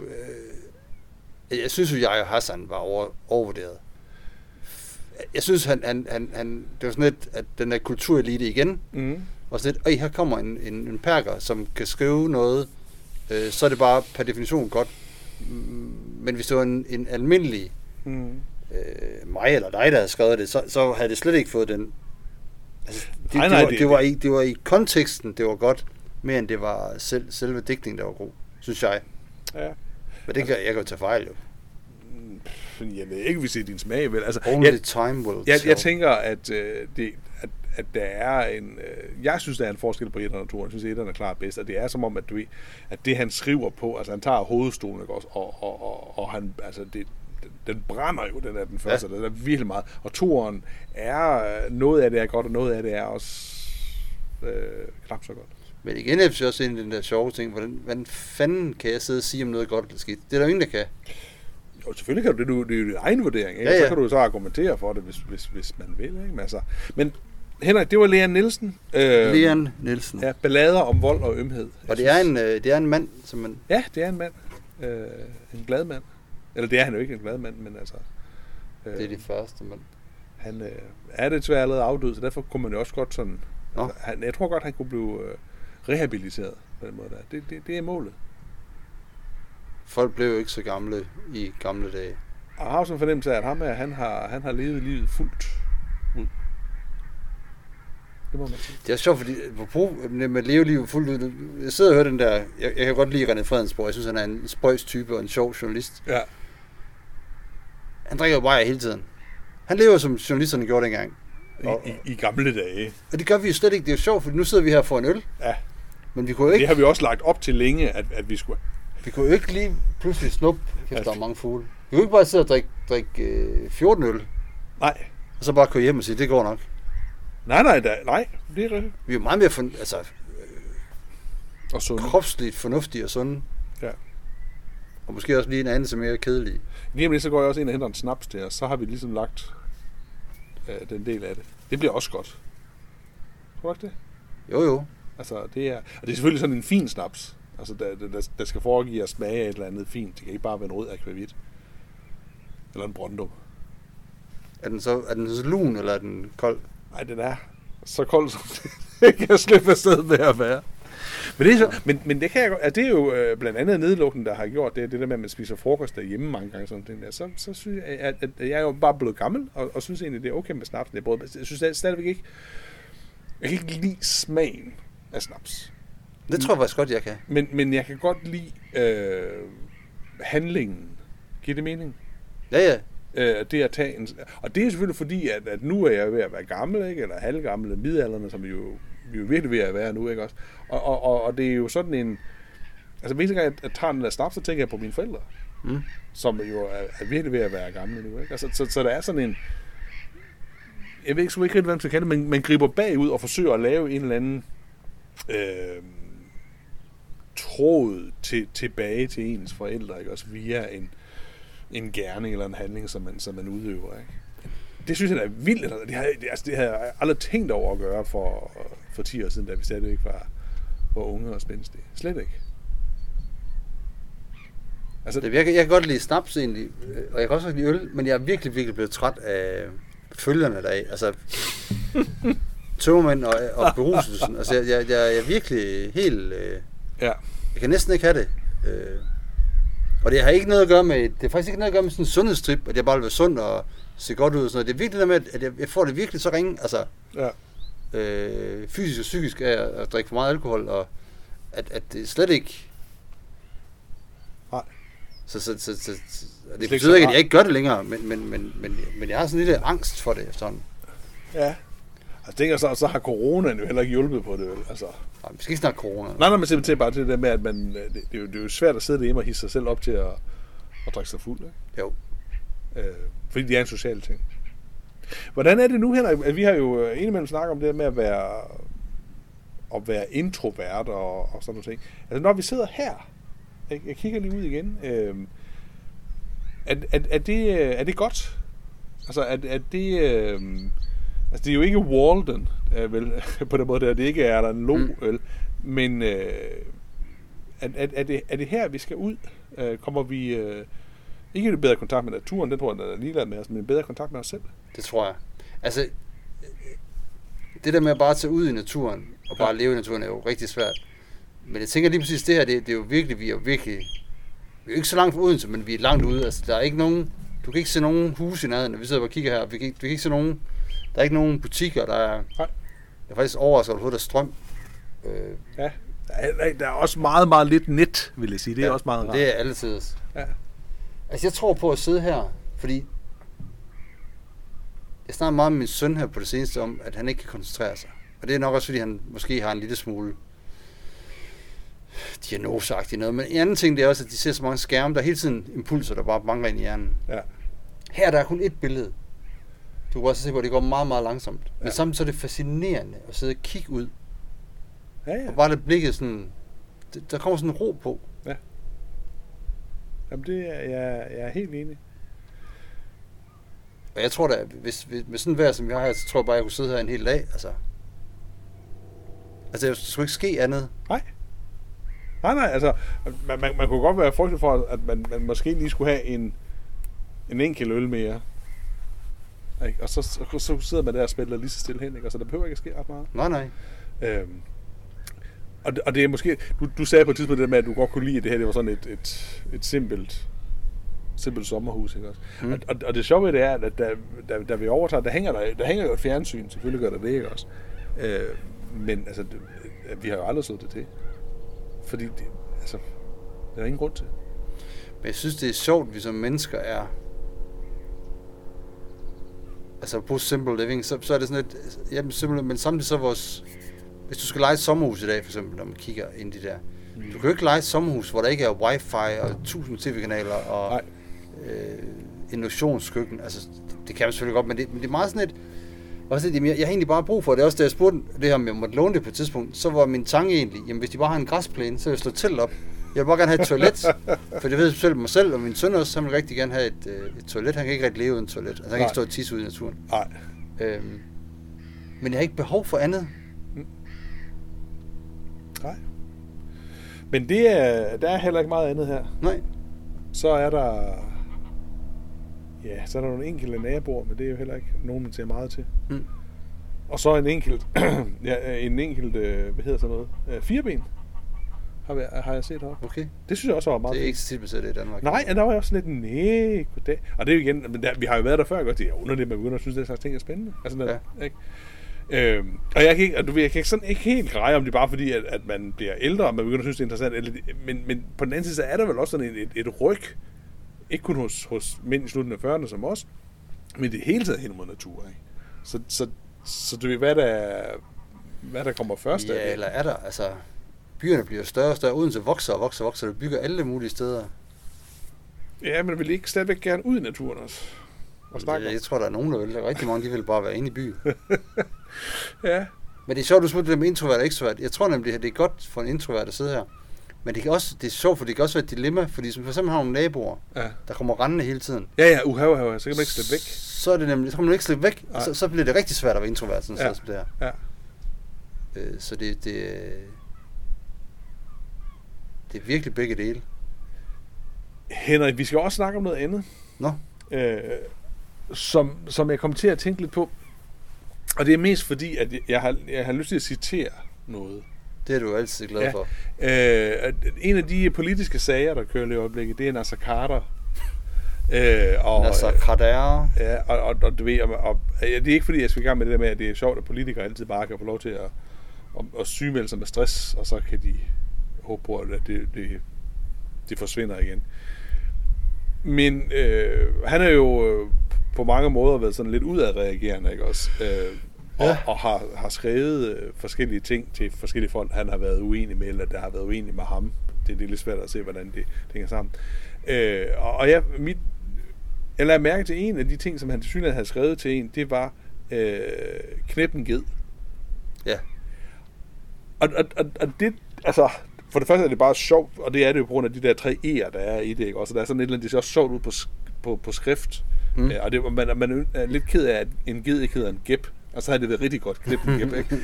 Øh, jeg synes jo, jeg Hassan var over, overvurderet. Jeg synes, han, han, han, han, det var sådan lidt, at den der kulturelite igen, mm. og sådan lidt, her kommer en, en, en perker, som kan skrive noget, øh, så er det bare per definition godt. Men hvis det var en, en almindelig Mm. øh, mig eller dig, der havde skrevet det, så, så havde det slet ikke fået den... Altså, det, Nej, det, nej, var, det- det, var i, det var i konteksten, det var godt, mere end det var selv, selve digtningen, der var god, synes jeg. Ja. Men det kan, jeg kan jo tage fejl, jo. Jeg ved ikke, hvis det er din smag, vel? Altså, Only jeg, time will jeg, tell. jeg tænker, at, øh, det, at, at der er en... Øh, jeg synes, der er en forskel på etteren og toeren. Jeg synes, etteren er klart bedst. Og det er som om, at, du at det, han skriver på... Altså, han tager hovedstolen, ikke også? Og, og, og, og han... Altså, det, den, brænder jo, den er den første. Ja. Den er virkelig meget. Og toeren er... øh, Noget af det er godt, og noget af det er også... Øh, knap så godt. Men igen, jeg synes også ind i den der sjove ting, hvordan, hvordan fanden kan jeg sidde og sige om noget er godt eller skidt? Det er der jo ingen, der kan. Jo, selvfølgelig kan du det. Du, det er jo din egen vurdering. Ikke? Ja, Ja. Så kan du så argumentere for det, hvis, hvis, hvis man vil. Ikke? Men, altså, men Henrik, det var Leon Nielsen. Øh, Leon Nielsen. Ja, ballader om vold og ømhed. Og det er, en, øh, det er en mand, som man... Ja, det er en mand. Øh, en glad mand. Eller det er han jo ikke en glad mand, men altså... Øh, Det er de første, mand. Han øh, er det desværre allerede afdød, så derfor kunne man jo også godt sådan... Nå. Altså, han, jeg tror godt, han kunne blive øh, rehabiliteret på den måde der. Det, det, det er målet. Folk blev jo ikke så gamle i gamle dage. Og jeg har også en fornemmelse af, at ham her, han har, han har levet livet fuldt ud. Det må man sige. Det er sjovt, fordi med at leve livet fuldt ud, jeg sidder og hører den der, jeg, jeg kan godt lide René Fredensborg, jeg synes, han er en spøjs type og en sjov journalist. Ja. Han drikker jo bare hele tiden. Han lever som journalisterne gjorde dengang. I, Og- i, I gamle dage. Og det gør vi jo slet ikke. Det er jo sjovt, for nu sidder vi her for en øl. Ja. Men vi kunne jo Det ikke, har vi også lagt op til længe, at, at vi skulle... vi kunne jo ikke lige pludselig snuppe, kæft, Ja. der er mange fugle. Vi kunne ikke bare sidde og drikke, drikke øh, 14 øl, Nej. og så bare køre hjem og sige, det går nok. Nej, nej, da, nej. Det er rigtigt. Vi er jo meget mere for, altså, Og sunde. kropsligt fornuftige og sunde. Ja. Og måske også lige en anelse mere kedelige. Lige om lidt, så går jeg også ind og henter en snaps os. Så har vi ligesom lagt øh, den del af det. Det bliver også godt. Tror du ikke det? Jo, jo. Altså, det er, og det er selvfølgelig sådan en fin snaps. Altså, der, der, der skal foregive at smage af et eller andet fint. Det kan ikke bare være en rød akvavit. Eller en brondum. Er den så, er den så lun, eller er den kold? Nej, den er så kold, som det kan slippe afsted med at være. Men det, er så, men, men det, kan jeg, altså, det er jo øh, blandt andet nedlukningen, der har gjort det, det der med, at man spiser frokost derhjemme mange gange. Sådan ting der. Så, så synes jeg, at, at jeg er jo bare blevet gammel, og, og synes egentlig, det er okay med snaps. Det er både, jeg synes jeg stadigvæk ikke, jeg kan ikke lide smagen af snaps. Det tror jeg faktisk godt, jeg kan. Men, men jeg kan godt lide øh, handlingen. Giver det mening? Ja, ja. Øh, det at tage en, og det er selvfølgelig fordi, at, at nu er jeg ved at være gammel, ikke? eller halvgammel, midalderne, som jo, vi er jo virkelig ved at være nu, ikke også? Og, og, og, og det er jo sådan en, altså hver gang jeg, tager den der snaps, så tænker jeg på mine forældre, Mm. som jo er, er virkelig ved at være gamle nu, ikke? Altså, så, så der er sådan en, jeg ved ikke, ikke rigtig, hvad man skal kalde det, men man griber bagud og forsøger at lave en eller anden øh, tråd til, tilbage til ens forældre, ikke? Også via en, en gerning eller en handling, som man, som man udøver. Ikke? Det synes jeg er vildt. Det har, det, altså, det har jeg aldrig tænkt over at gøre for, for 10 år siden, da vi stadigvæk var, var unge og spændstige. Slet ikke. Altså, Det, jeg, kan, jeg kan godt lide snaps egentlig, øh, og jeg kan også lide øl, men jeg er virkelig, virkelig blevet træt af følgerne deraf. Altså, tømmermænd og, og beruselsen. Altså, jeg, jeg, jeg er virkelig helt... Øh, ja. jeg kan næsten ikke have det. Øh, og det har ikke noget at gøre med, det er faktisk ikke noget at gøre med sådan en sundhedstrip, at jeg bare vil være sund og se godt ud og sådan noget. Det er virkelig det med, at jeg, jeg får det virkelig så ringe, altså ja. Øh, fysisk og psykisk af at, at drikke for meget alkohol, og at, at det slet ikke... Nej. Så, så, så, så, så det betyder ikke, at jeg ikke gør det længere, men, men, men, men, men jeg har sådan en lille angst for det efterhånden. Ja. Altså, tænker så, så har coronaen jo heller ikke hjulpet på det, vel? Altså, Ej, vi skal ikke snakke corona. nej, nej, men simpelthen bare til det der med, at man, det, det, er jo, det er jo svært at sidde derhjemme og hisse sig selv op til at, at drikke sig fuld, ikke? Jo. Øh, fordi det er en social ting. Hvordan er det nu, Henrik? Vi har jo øh, indimellem snakket om det med at være, at være introvert og, og sådan noget ting. Altså, når vi sidder her, jeg, jeg kigger lige ud igen, øh, er, er, er, det, øh, er det godt? Altså, er, er det... Øh, altså, det er jo ikke Walden, øh, vel, på den måde der. Det ikke er der en lo, Mm. vel. Men øh, er, er, er, det, er det her, vi skal ud? Øh, kommer vi... Øh, ikke i bedre kontakt med naturen, det tror jeg, der er ligeglad med os, men bedre kontakt med os selv. Det tror jeg. Altså, det der med at bare tage ud i naturen, og bare Ja. leve i naturen, er jo rigtig svært. Men jeg tænker lige præcis, det her, det, det er jo virkelig, vi er jo virkelig, vi er ikke så langt fra Odense, men vi er langt ude. Altså, der er ikke nogen, du kan ikke se nogen hus i nærheden, når vi sidder og kigger her. Vi kan, ikke- du kan ikke se nogen, der er ikke nogen butikker, der er, Nej. jeg er faktisk overrasket over, at der er strøm. Øh, Ja. Der er, der er også meget, meget lidt net, vil jeg sige. Det er ja, også meget rart. Det er altid. Ja. Altså, jeg tror på at sidde her, fordi jeg snakker meget med min søn her på det seneste om, at han ikke kan koncentrere sig. Og det er nok også, fordi han måske har en lille smule diagnoseagtigt noget. Men en anden ting, det er også, at de ser så mange skærme. Der er hele tiden impulser, der bare mangler ind i hjernen. Ja. Her der er kun ét billede. Du kan også se at det går meget, meget langsomt. Men Ja. samtidig så er det fascinerende at sidde og kigge ud. Ja, ja. Og bare lade blikket sådan... det- Der kommer sådan en ro på. Jamen, det er, jeg, jeg er helt enig. Og jeg tror da, hvis, hvis med sådan vejr, som jeg har her, så tror jeg bare, jeg kunne sidde her en hel dag. Altså, altså der skulle ikke ske andet. Nej. Nej, nej, altså, man, man, man kunne godt være frygtelig for, at man, man måske lige skulle have en, en enkelt øl mere. Ikke? Og så, så, så sidder man der og spiller lige så stille hen, ikke? Og så der behøver ikke at ske ret meget. Nej, nej. Øhm, og, det- og det er måske, du, du sagde på et tidspunkt det med, at du godt kunne lide, at det her det var sådan et, et, et simpelt, simpelt sommerhus, ikke også? Mm. Mm. Og, og, og, det sjove det er, at da, da, da vi overtager, der hænger, der, der hænger jo et fjernsyn, selvfølgelig gør der det, ikke også? Øh, men altså, det, vi har jo aldrig slået det til. Fordi, det, altså, der er ingen grund til. Men jeg synes, det er sjovt, at vi som mennesker er... altså på Simple Living, så, så er det sådan lidt, jamen simpelthen, men samtidig så vores, hvis du skal lege et sommerhus i dag, for eksempel, når man kigger ind i det der, du kan jo ikke lege et sommerhus, hvor der ikke er wifi og 1000 tv-kanaler og Nej. Øh, induktionskøkken. Altså, det kan man selvfølgelig godt, men det, men det er meget sådan et... Og så, jamen, jeg, jeg har egentlig bare brug for det. Også da jeg spurgte det her, om jeg måtte låne det på et tidspunkt, så var min tanke egentlig, jamen hvis de bare har en græsplæne, så vil jeg slå telt op. Jeg vil bare gerne have et toilet, for det ved jeg selv mig selv, og min søn også, han vil rigtig gerne have et, øh, et toilet. Han kan ikke rigtig leve uden et toilet. Altså, han kan Nej. ikke stå og tisse ude i naturen. Nej. Øhm, men jeg har ikke behov for andet. Nej. Men det er, der er heller ikke meget andet her. Nej. Så er der... Ja, så er der nogle enkelte naboer, men det er jo heller ikke nogen, man ser meget til. Mm. Og så en enkelt, ja, en enkelt, øh, hvad hedder sådan noget, øh, fireben, har, vi, har jeg set heroppe. Okay. Det synes jeg også var meget Det er ikke så tit, man ser det i Danmark. Nej, ja, der var jeg også lidt, nej, goddag. Og det er jo igen, men der, vi har jo været der før, godt, det er underligt, man begynder at synes, at den slags ting er spændende. Altså, der, ja. ikke? Øhm, og jeg kan ikke, og du ved, jeg kan ikke sådan ikke helt greje om det bare fordi, at, at man bliver ældre, og man begynder at synes, det er interessant. Eller, men, men på den anden side, så er der vel også sådan et, et, et ryg, ikke kun hos, hos mænd i slutningen af 40'erne som os, men det hele taget hen mod natur. Ikke? Så, så, så du ved, hvad der, hvad der kommer først af Ja, det. eller er der, altså... Byerne bliver større og større. Odense vokser og vokser og vokser. Det bygger alle mulige steder. Ja, men vil ikke stadigvæk gerne ud i naturen også? Og snakke Jeg, jeg tror, der er nogen, der vil. Der er rigtig mange, de vil bare være inde i byen. Ja, Men det er sjovt, du spurgte det med introvert og ekstrovert. Jeg tror nemlig, at det er godt for en introvert at sidde her. Men det, kan også, det er sjovt, for det kan også være et dilemma, fordi som for eksempel har nogle naboer, ja. der kommer rendende hele tiden. Ja, ja, uha, uha, så kan man ikke slippe væk. Så er det nemlig, så kan man ikke slippe væk, Nej. så, så, bliver det rigtig svært at være introvert, sådan Ja. ja. som det er. Ja. Øh, så det, det, det er virkelig begge dele. Henrik, vi skal også snakke om noget andet, Nå, øh, som, som jeg kom til at tænke lidt på. Og det er mest fordi, at jeg har, jeg har lyst til at citere noget. Det er du altid glad Ja. for. Øh, en af de politiske sager, der kører i øjeblikket, det er Nasser Carter. Øh, og, Altså, Kader, Ja, og, og, og du ved, og, og, ja, det er ikke fordi, jeg skal i gang med det der med, at det er sjovt, at politikere altid bare kan få lov til at, at, at sygemelde sig med stress, og så kan de håbe på, at det, det, det forsvinder igen. Men øh, han er jo øh, på mange måder været sådan lidt udadreagerende, ikke også? Øh, og, Ja. og har, har skrevet øh, forskellige ting til forskellige folk, han har været uenig med, eller der har været uenig med ham. Det, det er lidt svært at se, hvordan det, det hænger sammen. Øh, og, og jeg, mit, jeg lader mærke til en af de ting, som han til synligheden havde skrevet til en, det var øh, knæp en ged. ja. Og, og, og, og det, altså, for det første er det bare sjovt, og det er det jo på grund af de der tre E'er, der er i det, ikke? Også der er sådan et eller andet, det ser også sjovt ud på, på, på skrift. Mm. Ja, og det, man, man er lidt ked af, at en ged ikke hedder en gæp. Og så havde det været rigtig godt, klippet en ikke?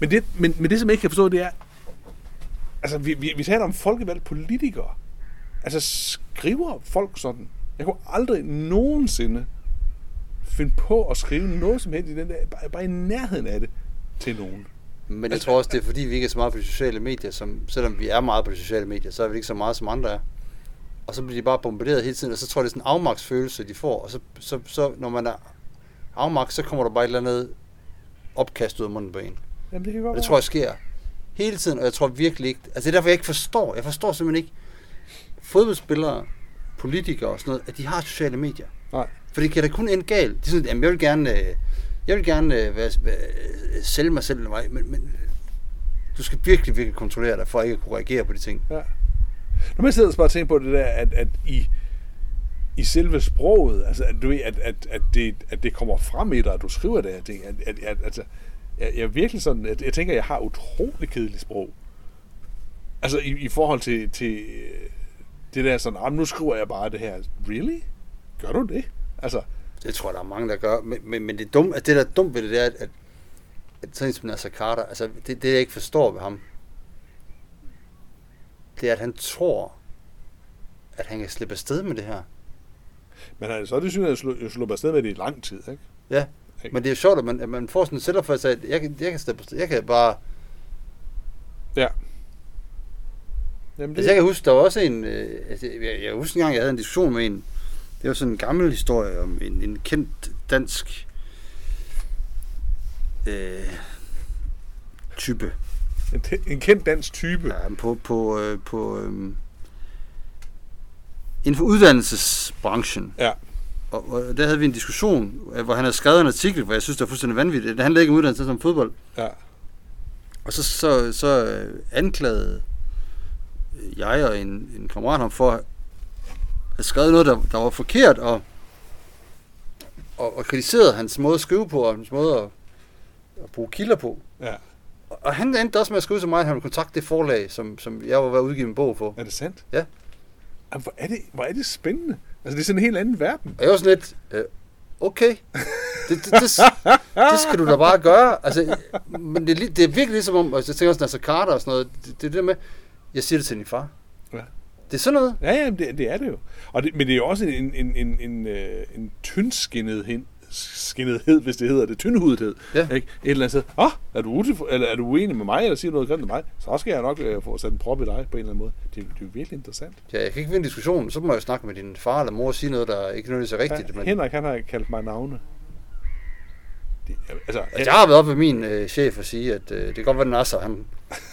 Men det, men, men det, som jeg ikke kan forstå, det er, altså, vi, vi, vi taler om folkevalgte politikere. Altså, skriver folk sådan? Jeg kunne aldrig nogensinde finde på at skrive noget som helst i den der, bare, bare i nærheden af det, til nogen. Men jeg tror også, det er fordi, vi ikke er så meget på de sociale medier, som, selvom vi er meget på de sociale medier, så er vi ikke så meget som andre er. Og så bliver de bare bombarderet hele tiden, og så tror jeg, det er sådan en afmagtsfølelse, de får. Og så, så, så når man er afmagt, så kommer der bare et eller andet opkast ud af munden på en. Jamen, det kan godt Og det tror jeg sker hele tiden, og jeg tror virkelig ikke... Altså det er derfor, jeg ikke forstår. Jeg forstår simpelthen ikke fodboldspillere, politikere og sådan noget, at de har sociale medier. Nej. For det kan da kun ende galt. Det er sådan, jamen, jeg vil gerne, øh, jeg vil gerne øh, være, være, sælge mig selv, hvad, men, men du skal virkelig, virkelig kontrollere dig, for ikke at kunne reagere på de ting. Ja. Når man sidder og bare tænker på det der, at, at i, i selve sproget, altså at, du ved, at, at, at, det, at det kommer frem i dig, at du skriver det her ting, at, at, at altså, jeg, jeg er virkelig sådan, at jeg tænker, at jeg har utrolig kedeligt sprog. Altså i, i forhold til, til øh, det der sådan, ah, nu skriver jeg bare det her. Really? Gør du det? Altså, Det tror jeg, der er mange, der gør. Men, men, men det, er dumt, at det, der er dumt ved det, det er, at, at, at sådan som Nasser Carter, altså det, det, jeg ikke forstår ved ham, det er, at han tror, at han kan slippe afsted med det her men han er så det synes jeg, slå, sluppet afsted med det i lang tid, ikke? Ja, Ikke? men det er jo sjovt, at man, at man får sådan en setup for sig, at jeg, jeg kan. Jeg kan bare... Ja. Jamen, det, Altså, jeg kan huske, der var også en... Øh, altså, jeg, jeg husker en gang, jeg havde en diskussion med en... Det var sådan en gammel historie om en, en kendt dansk øh, type. en, en kendt dansk type. Ja, på, på, øh, på øh, inden for uddannelsesbranchen. Ja. og, og der havde vi en diskussion, øh, hvor han havde skrevet en artikel, hvor jeg synes, det var fuldstændig vanvittigt. Det handlede ikke om uddannelse som fodbold. Ja. Og så, så, så øh, anklagede jeg og en, en kammerat ham for at have skrevet noget, der, der var forkert, og, og, og kritiserede hans måde at skrive på, og hans måde at, at bruge kilder på. Ja. Og- Og han endte også med at skrive til mig, at han ville kontakte det forlag, som, som jeg var ved at udgive en bog for. Er det sandt? Ja. Jamen, hvor, er det, hvor er det spændende. Altså, det er sådan en helt anden verden. Og jeg var sådan lidt, øh, okay, det, det, det, det, skal du da bare gøre. Altså, men det, er det er virkelig ligesom om, og jeg tænker også Nasser Carter og sådan noget, det, det er det med, jeg siger det til din far. Ja. Det er sådan noget. Ja, ja, det, det er det jo. Og det, men det er jo også en, en, en, en, øh, en tyndskinnethed, skinnethed, hvis det hedder det, tyndhudethed. Ja. Ikke? Et eller andet sted. Åh, oh, er du, utilf- eller er du uenig med mig, eller siger noget grimt til mig? Så skal jeg nok øh, få sat en prop i dig på en eller anden måde. Det, det er jo virkelig interessant. Ja, jeg kan ikke vinde en diskussion, så må jeg snakke med din far eller mor og sige noget, der ikke nødvendigvis er rigtigt. Ja, men, Henrik, han har kaldt mig navne. Det, altså, altså, jeg har været oppe ved min øh, chef og sige, at øh, det kan godt være, Nasser, han,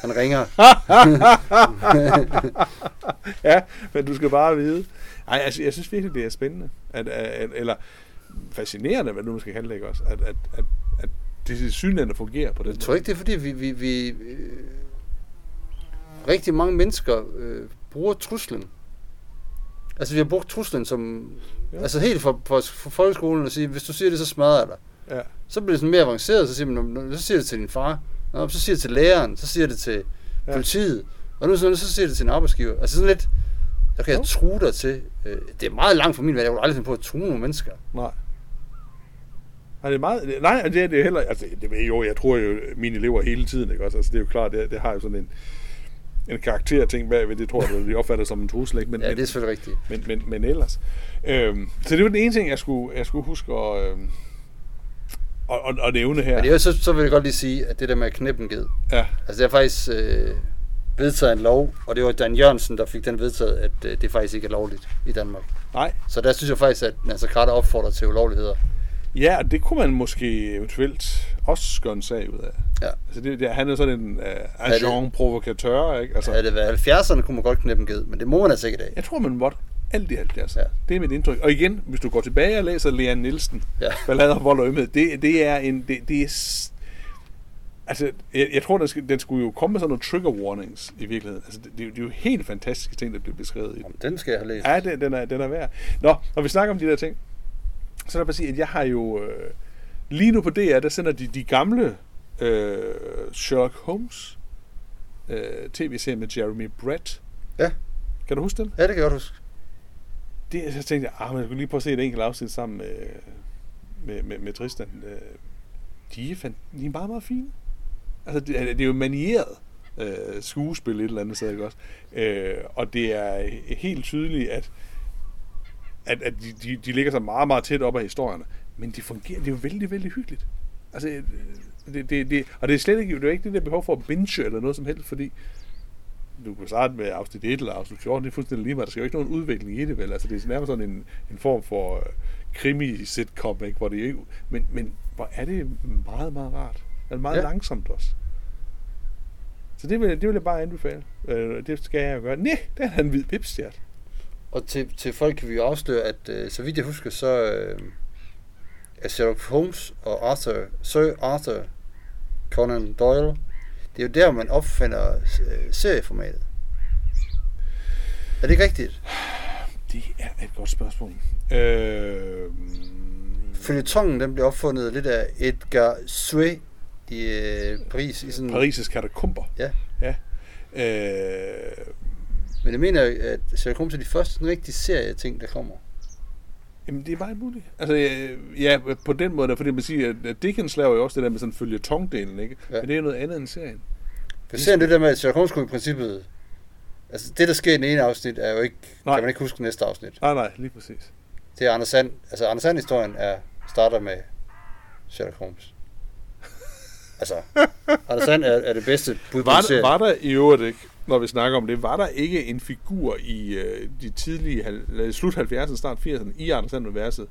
han ringer. ja, men du skal bare vide. Ej, altså, jeg synes virkelig, det er spændende. At, at, eller fascinerende, hvad du nu skal kalde det, ikke også? At, at, at, at det synligheden fungerer på den Jeg tror ikke, det er fordi, vi, vi, vi øh, rigtig mange mennesker øh, bruger truslen. Altså, vi har brugt truslen som... Ja. Altså, helt fra, fra, fra folkeskolen at sige, hvis du siger det, så smadrer jeg dig. Ja, Så bliver det sådan mere avanceret, så siger man, "Nå, så siger det til din far. Nå, så siger det til læreren, så siger det til Ja. politiet. Og nu sådan, så siger det til en arbejdsgiver. Altså sådan lidt, der kan jeg Jo. true dig til. Øh, det er meget langt fra min verden. Jeg vil aldrig finde på at true nogle mennesker. nej. Nej, det er meget, nej, det er det heller, altså, det jo, jeg tror jo, mine elever hele tiden, ikke også? Altså, det er jo klart, det, det har jo sådan en, en karakterting bagved, det tror jeg, de opfatter som en trussel, ikke? Men, Ja, men, det er selvfølgelig rigtigt. men, men, men ellers. Øhm, så det var den ene ting, jeg skulle, jeg skulle huske at, øhm, at, at, at nævne her. Men det er, så, så vil jeg godt lige sige, at det der med at knæppe en ged, Ja, Altså, det er faktisk øh, vedtaget en lov, og det var Dan Jørgensen, der fik den vedtaget, at øh, det faktisk ikke er lovligt i Danmark. nej. Så der synes jeg faktisk, at Nasser Carter opfordrer til ulovligheder. Ja, og det kunne man måske eventuelt også gøre en sag ud af. Ja. Altså det, det, han er sådan en uh, det- agent provokatør, ikke? Altså, havde det været 70'erne, kunne man godt knæppe en ged, men det må man altså ikke i dag. jeg tror, man måtte alt i alt, altså. Ja. Det er mit indtryk. Og igen, hvis du går tilbage og læser Leon Nielsen, Ja. Ballader, vold og ømhed, det, det er en... Det, det er, altså, jeg, jeg tror, den, skal, den skulle jo komme med sådan nogle trigger warnings i virkeligheden. Altså, det, det, er jo- det er jo helt fantastiske ting, der bliver beskrevet i den. Jamen, den skal jeg have læst. Ja, den, den, er, den er værd. Nå, når vi snakker om de der ting, så er der bare sige, at jeg har jo... Øh, lige nu på DR, der sender de de gamle øh, Sherlock Holmes øh, tv-serier med Jeremy Brett. Ja. Kan du huske dem? Ja, det kan jeg godt huske. Det, så tænkte jeg, ah, men jeg kunne lige prøve at se et enkelt afsnit sammen med, med, med, med Tristan. Øh, de, er fan, de er meget, meget fine. Altså, det, er- det er jo manieret øh, skuespil et eller andet sted, ikke også? Øh, og det er helt tydeligt, at, at, at de, de, de ligger så meget, meget tæt op af historierne. Men de fungerer, det er jo vældig, vældig hyggeligt. Altså, øh, det, det, det, og det er slet ikke, det er ikke det der behov for at binge eller noget som helst, fordi du kan starte med afsnit 1 eller afsnit 14, det er fuldstændig lige meget. Der skal jo ikke nogen udvikling i det, vel? Altså, det er nærmest sådan en, en form for øh, krimi-sitcom, ikke? Hvor det ikke, men, men hvor er det meget, meget rart. Er meget ja. Langsomt også. Så det vil, det vil jeg bare anbefale. Øh, det skal jeg gøre. Nej, den er en hvid pipstjert. Og til, til folk kan vi jo afsløre, at øh, så vidt jeg husker, så øh, er Sherlock Holmes og Arthur, Sir Arthur Conan Doyle, det er jo der, man opfinder øh, serieformatet. Er det ikke rigtigt? Det er et godt spørgsmål. Øh, Følgetongen, den blev opfundet lidt af Edgar Sue i øh, Paris. I sådan, Paris' katakomber. Ja. ja. Øh, Men jeg mener, at Sherlock Holmes er de første sådan rigtige serie-ting, der kommer. Jamen, det er meget muligt. Altså, øh, ja, på den måde, fordi man siger, at Dickens laver jo også det der med sådan følge tongdelen, ikke? Ja. Ja. Men det er noget andet end serien. For serien det der med, at Sherlock Holmes kunne i princippet... Altså, det der sker i den ene afsnit, er jo ikke... Nej. Kan man ikke huske næste afsnit. Nej, nej, lige præcis. Det er Anders Sand. Altså, Anders Sand-historien er, starter med Sherlock Holmes. Altså, Anders Sand er, er det bedste bud på Var der, var der i øvrigt ikke, når vi snakker om det, var der ikke en figur i øh, de tidlige, slut 70'erne, start 80'erne, i Anders Sand-universet,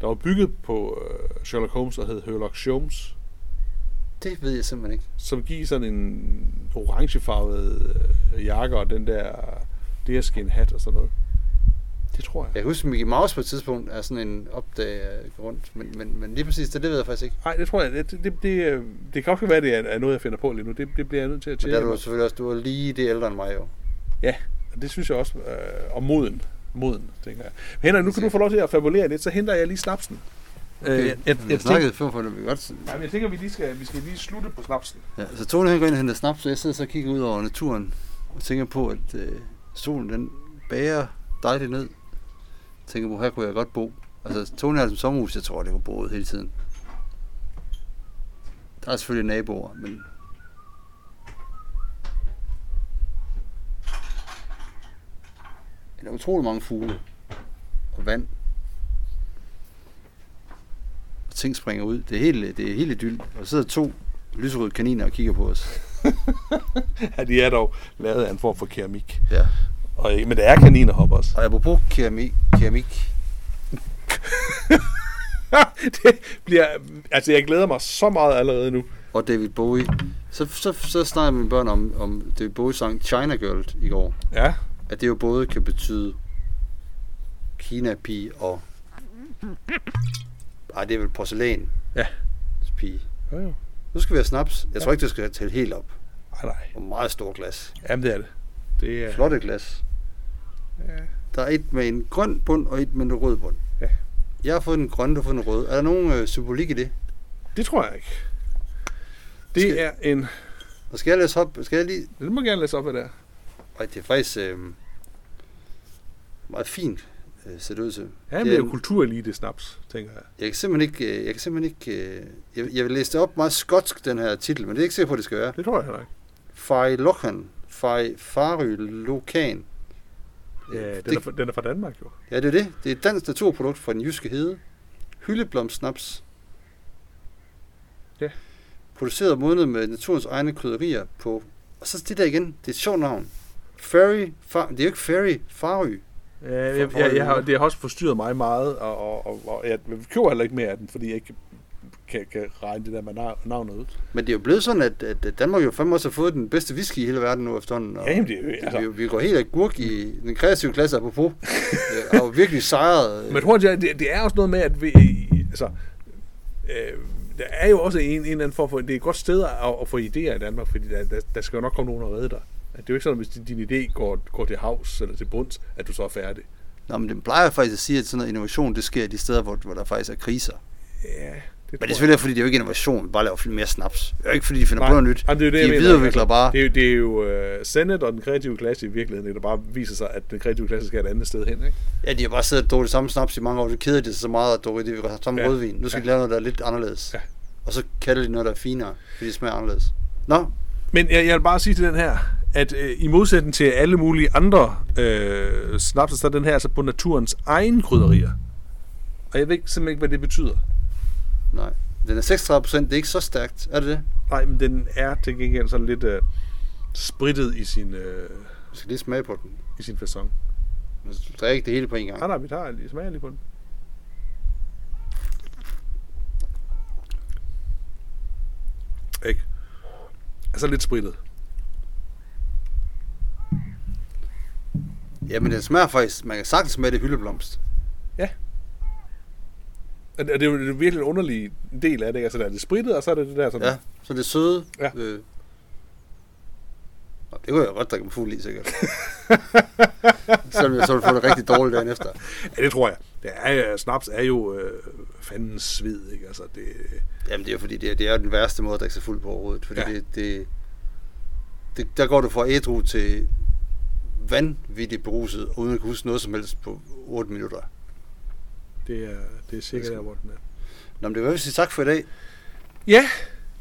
der var bygget på øh, Sherlock Holmes og hed Sherlock Holmes, Det ved jeg simpelthen ikke. som gik sådan en orangefarvet øh, jakke og den der deerskin hat og sådan noget. Det tror jeg. Jeg kan huske, at Mickey Mouse på et tidspunkt er sådan en opdag rundt, men, men, men lige præcis det, det ved jeg faktisk ikke. Nej, det tror jeg. Det, det, det, øh, det kan også være, det er, noget, jeg finder på lige nu. Det, det bliver jeg nødt til at Men der er tjekke. du selvfølgelig også, du er lige det ældre end mig jo. Ja, og det synes jeg også. Øh, og moden. Moden, tænker jeg. Men Henrik, nu kan du få lov til at fabulere lidt, så henter jeg lige snapsen. Okay. Øh, jeg, jeg, jeg, snakkede før for det, vi godt... nej, men jeg tænker, vi lige skal, vi skal lige slutte på snapsen. Ja, så Tony han går ind og henter snaps, så jeg sidder så og kigger ud over naturen og tænker på, at øh, solen den bager dejligt ned. Tænker på, her kunne jeg godt bo. Altså, Tony har som sommerhus, jeg tror, det var boet hele tiden. Der er selvfølgelig naboer, men... Der er utrolig mange fugle og vand. Og ting springer ud. Det er helt, det er helt idyll. Og så sidder to lyserøde kaniner og kigger på os. Ja, de er dog lavet af en form for keramik. Ja. Og, men det er kaninerhopper også. Og apropos keramik, keramik det bliver, altså jeg glæder mig så meget allerede nu. og David Bowie, så, så, så snakker mine børn om, om David Bowie sang China Girl i går. Ja, At det jo både kan betyde Kina-pige og... Ej, det er vel porcelæn. Ja. Pige. jo, jo. Nu skal vi have snaps. Jeg tror ikke, det skal tælle helt op. Ej, nej. Og meget stor glas. Jamen, det er det. Det er... Flotte glas. Ja. Der er et med en grøn bund og et med en rød bund. Ja. Jeg har fået en grøn, du har fået en rød. Er der nogen øh, symbolik i det? Det tror jeg ikke. Det Skal- er en... Og skal jeg læse op? Skal jeg lige... Det må gerne læse op, hvad det er. Ej, det er faktisk øh, meget fint, øh, ser det ud til. Ja, Det det er jo en- kulturelite snaps, tænker jeg. Jeg kan simpelthen ikke... øh, Jeg, kan simpelthen ikke øh, jeg, jeg vil læse det op meget skotsk, den her titel, men det er ikke sikker på, det skal være. Det tror jeg heller ikke. Fai Lohan. Fai Fary Lokan. Ja, den, det, er, fra, den er fra Danmark jo. ja, det er det. Det er et dansk naturprodukt fra den jyske hede. Hyldeblomsnaps. Ja. Produceret modnet med naturens egne krydderier på... Og så det der igen. Det er et sjovt navn. Fairy... Far, det er jo ikke Fairy. Fary. Ja, jeg, jeg, jeg har, det har også forstyrret mig meget, og, og, og, og jeg køber heller ikke mere af den, fordi jeg ikke kan, kan regne det der med nav- navnet ud. Men det er jo blevet sådan, at, at Danmark jo fandme også har fået den bedste whisky i hele verden nu efterhånden. Og Ja, jamen, det er jo- altså- vi, vi går helt af gurk i den kreative klasse apropos. øh, og virkelig sejret. Men jeg tror, det, det er også noget med, at vi, altså, øh, der er jo også en, en eller anden form for, det er et godt sted at, at få idéer i Danmark, fordi der, der, der skal jo nok komme nogen og redde dig. At det er jo ikke sådan, hvis din, din idé går, går til havs eller til bunds, at du så er færdig. Nå, men den plejer faktisk at sige, at sådan noget innovation, det sker de steder, hvor, hvor der faktisk er kriser. Ja, det Men det er selvfølgelig, fordi det er jo ikke innovation, bare laver mere snaps. Det er jo ikke, fordi de finder Nej, på noget nyt. Jamen, det er det, jeg de videreudvikler Altså, bare. Det er jo, det er jo uh, Sendet og den kreative klasse i virkeligheden, der bare viser sig, at den kreative klasse skal et andet sted hen. Ikke? Ja, de har bare siddet og drukket samme snaps i mange år. Det keder de sig så meget at drukke det samme Ja. rødvin. Nu skal Ja. de lave noget, der er lidt anderledes. Ja. Og så kalder de noget, der er finere, fordi det smager anderledes. Nå, Men jeg, jeg vil bare sige til den her, at øh, i modsætning til alle mulige andre øh, snapser, så er den her altså på naturens egen krydderier. Og jeg ved ikke, simpelthen ikke, hvad det betyder. Nej. Den er 36 procent, det er ikke så stærkt. Er det det? Nej, men den er til gengæld sådan lidt øh, sprittet i sin, øh, Vi skal lige smage på den. i sin fasong. Men Du drikker ikke det hele på en gang. Nej, nej, vi tager lige, smager lige på den. Ikke? Altså lidt sprittet. Ja, men den smager faktisk, man kan sagtens smage det hyldeblomst. Og det er jo virkelig en underlig del af det. Altså, der er det sprittet, og så er det det der sådan... Ja, så det er søde. Ja. Øh. Det kunne jeg godt drikke mig fuld i, sikkert. Selvom jeg så ville få det rigtig dårligt dagen efter. Ja, det tror jeg. Det er, snaps er jo øh, fandens sved, ikke? Altså, det, Jamen, det er jo fordi, det er, det er den værste måde at drikke sig fuld på overhovedet. Fordi ja. det, det, det, der går du fra ædru til vanvittigt beruset, uden at kunne huske noget som helst på 8 minutter. Det, er, det er sikkert der, hvor den er. Nå, men det vil jeg sige tak for i dag. Ja,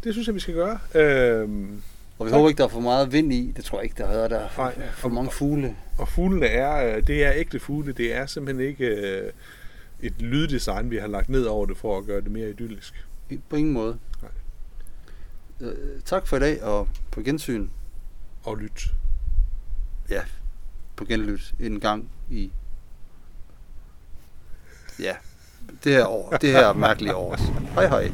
det synes jeg, vi skal gøre. Øhm, Og vi Tak. håber ikke, der er for meget vind i. Det tror jeg ikke, der er. Der er for, Nej. for mange fugle. og fuglene er, øh, det er ægte fugle. Det er simpelthen ikke øh, et lyddesign, vi har lagt ned over det, for at gøre det mere idyllisk. På ingen måde. Nej. Øh, tak for i dag, og på gensyn. Og lyt. Ja, på genlyt en gang i... Ja, det her år. Det her mærkelige år. Hej hej.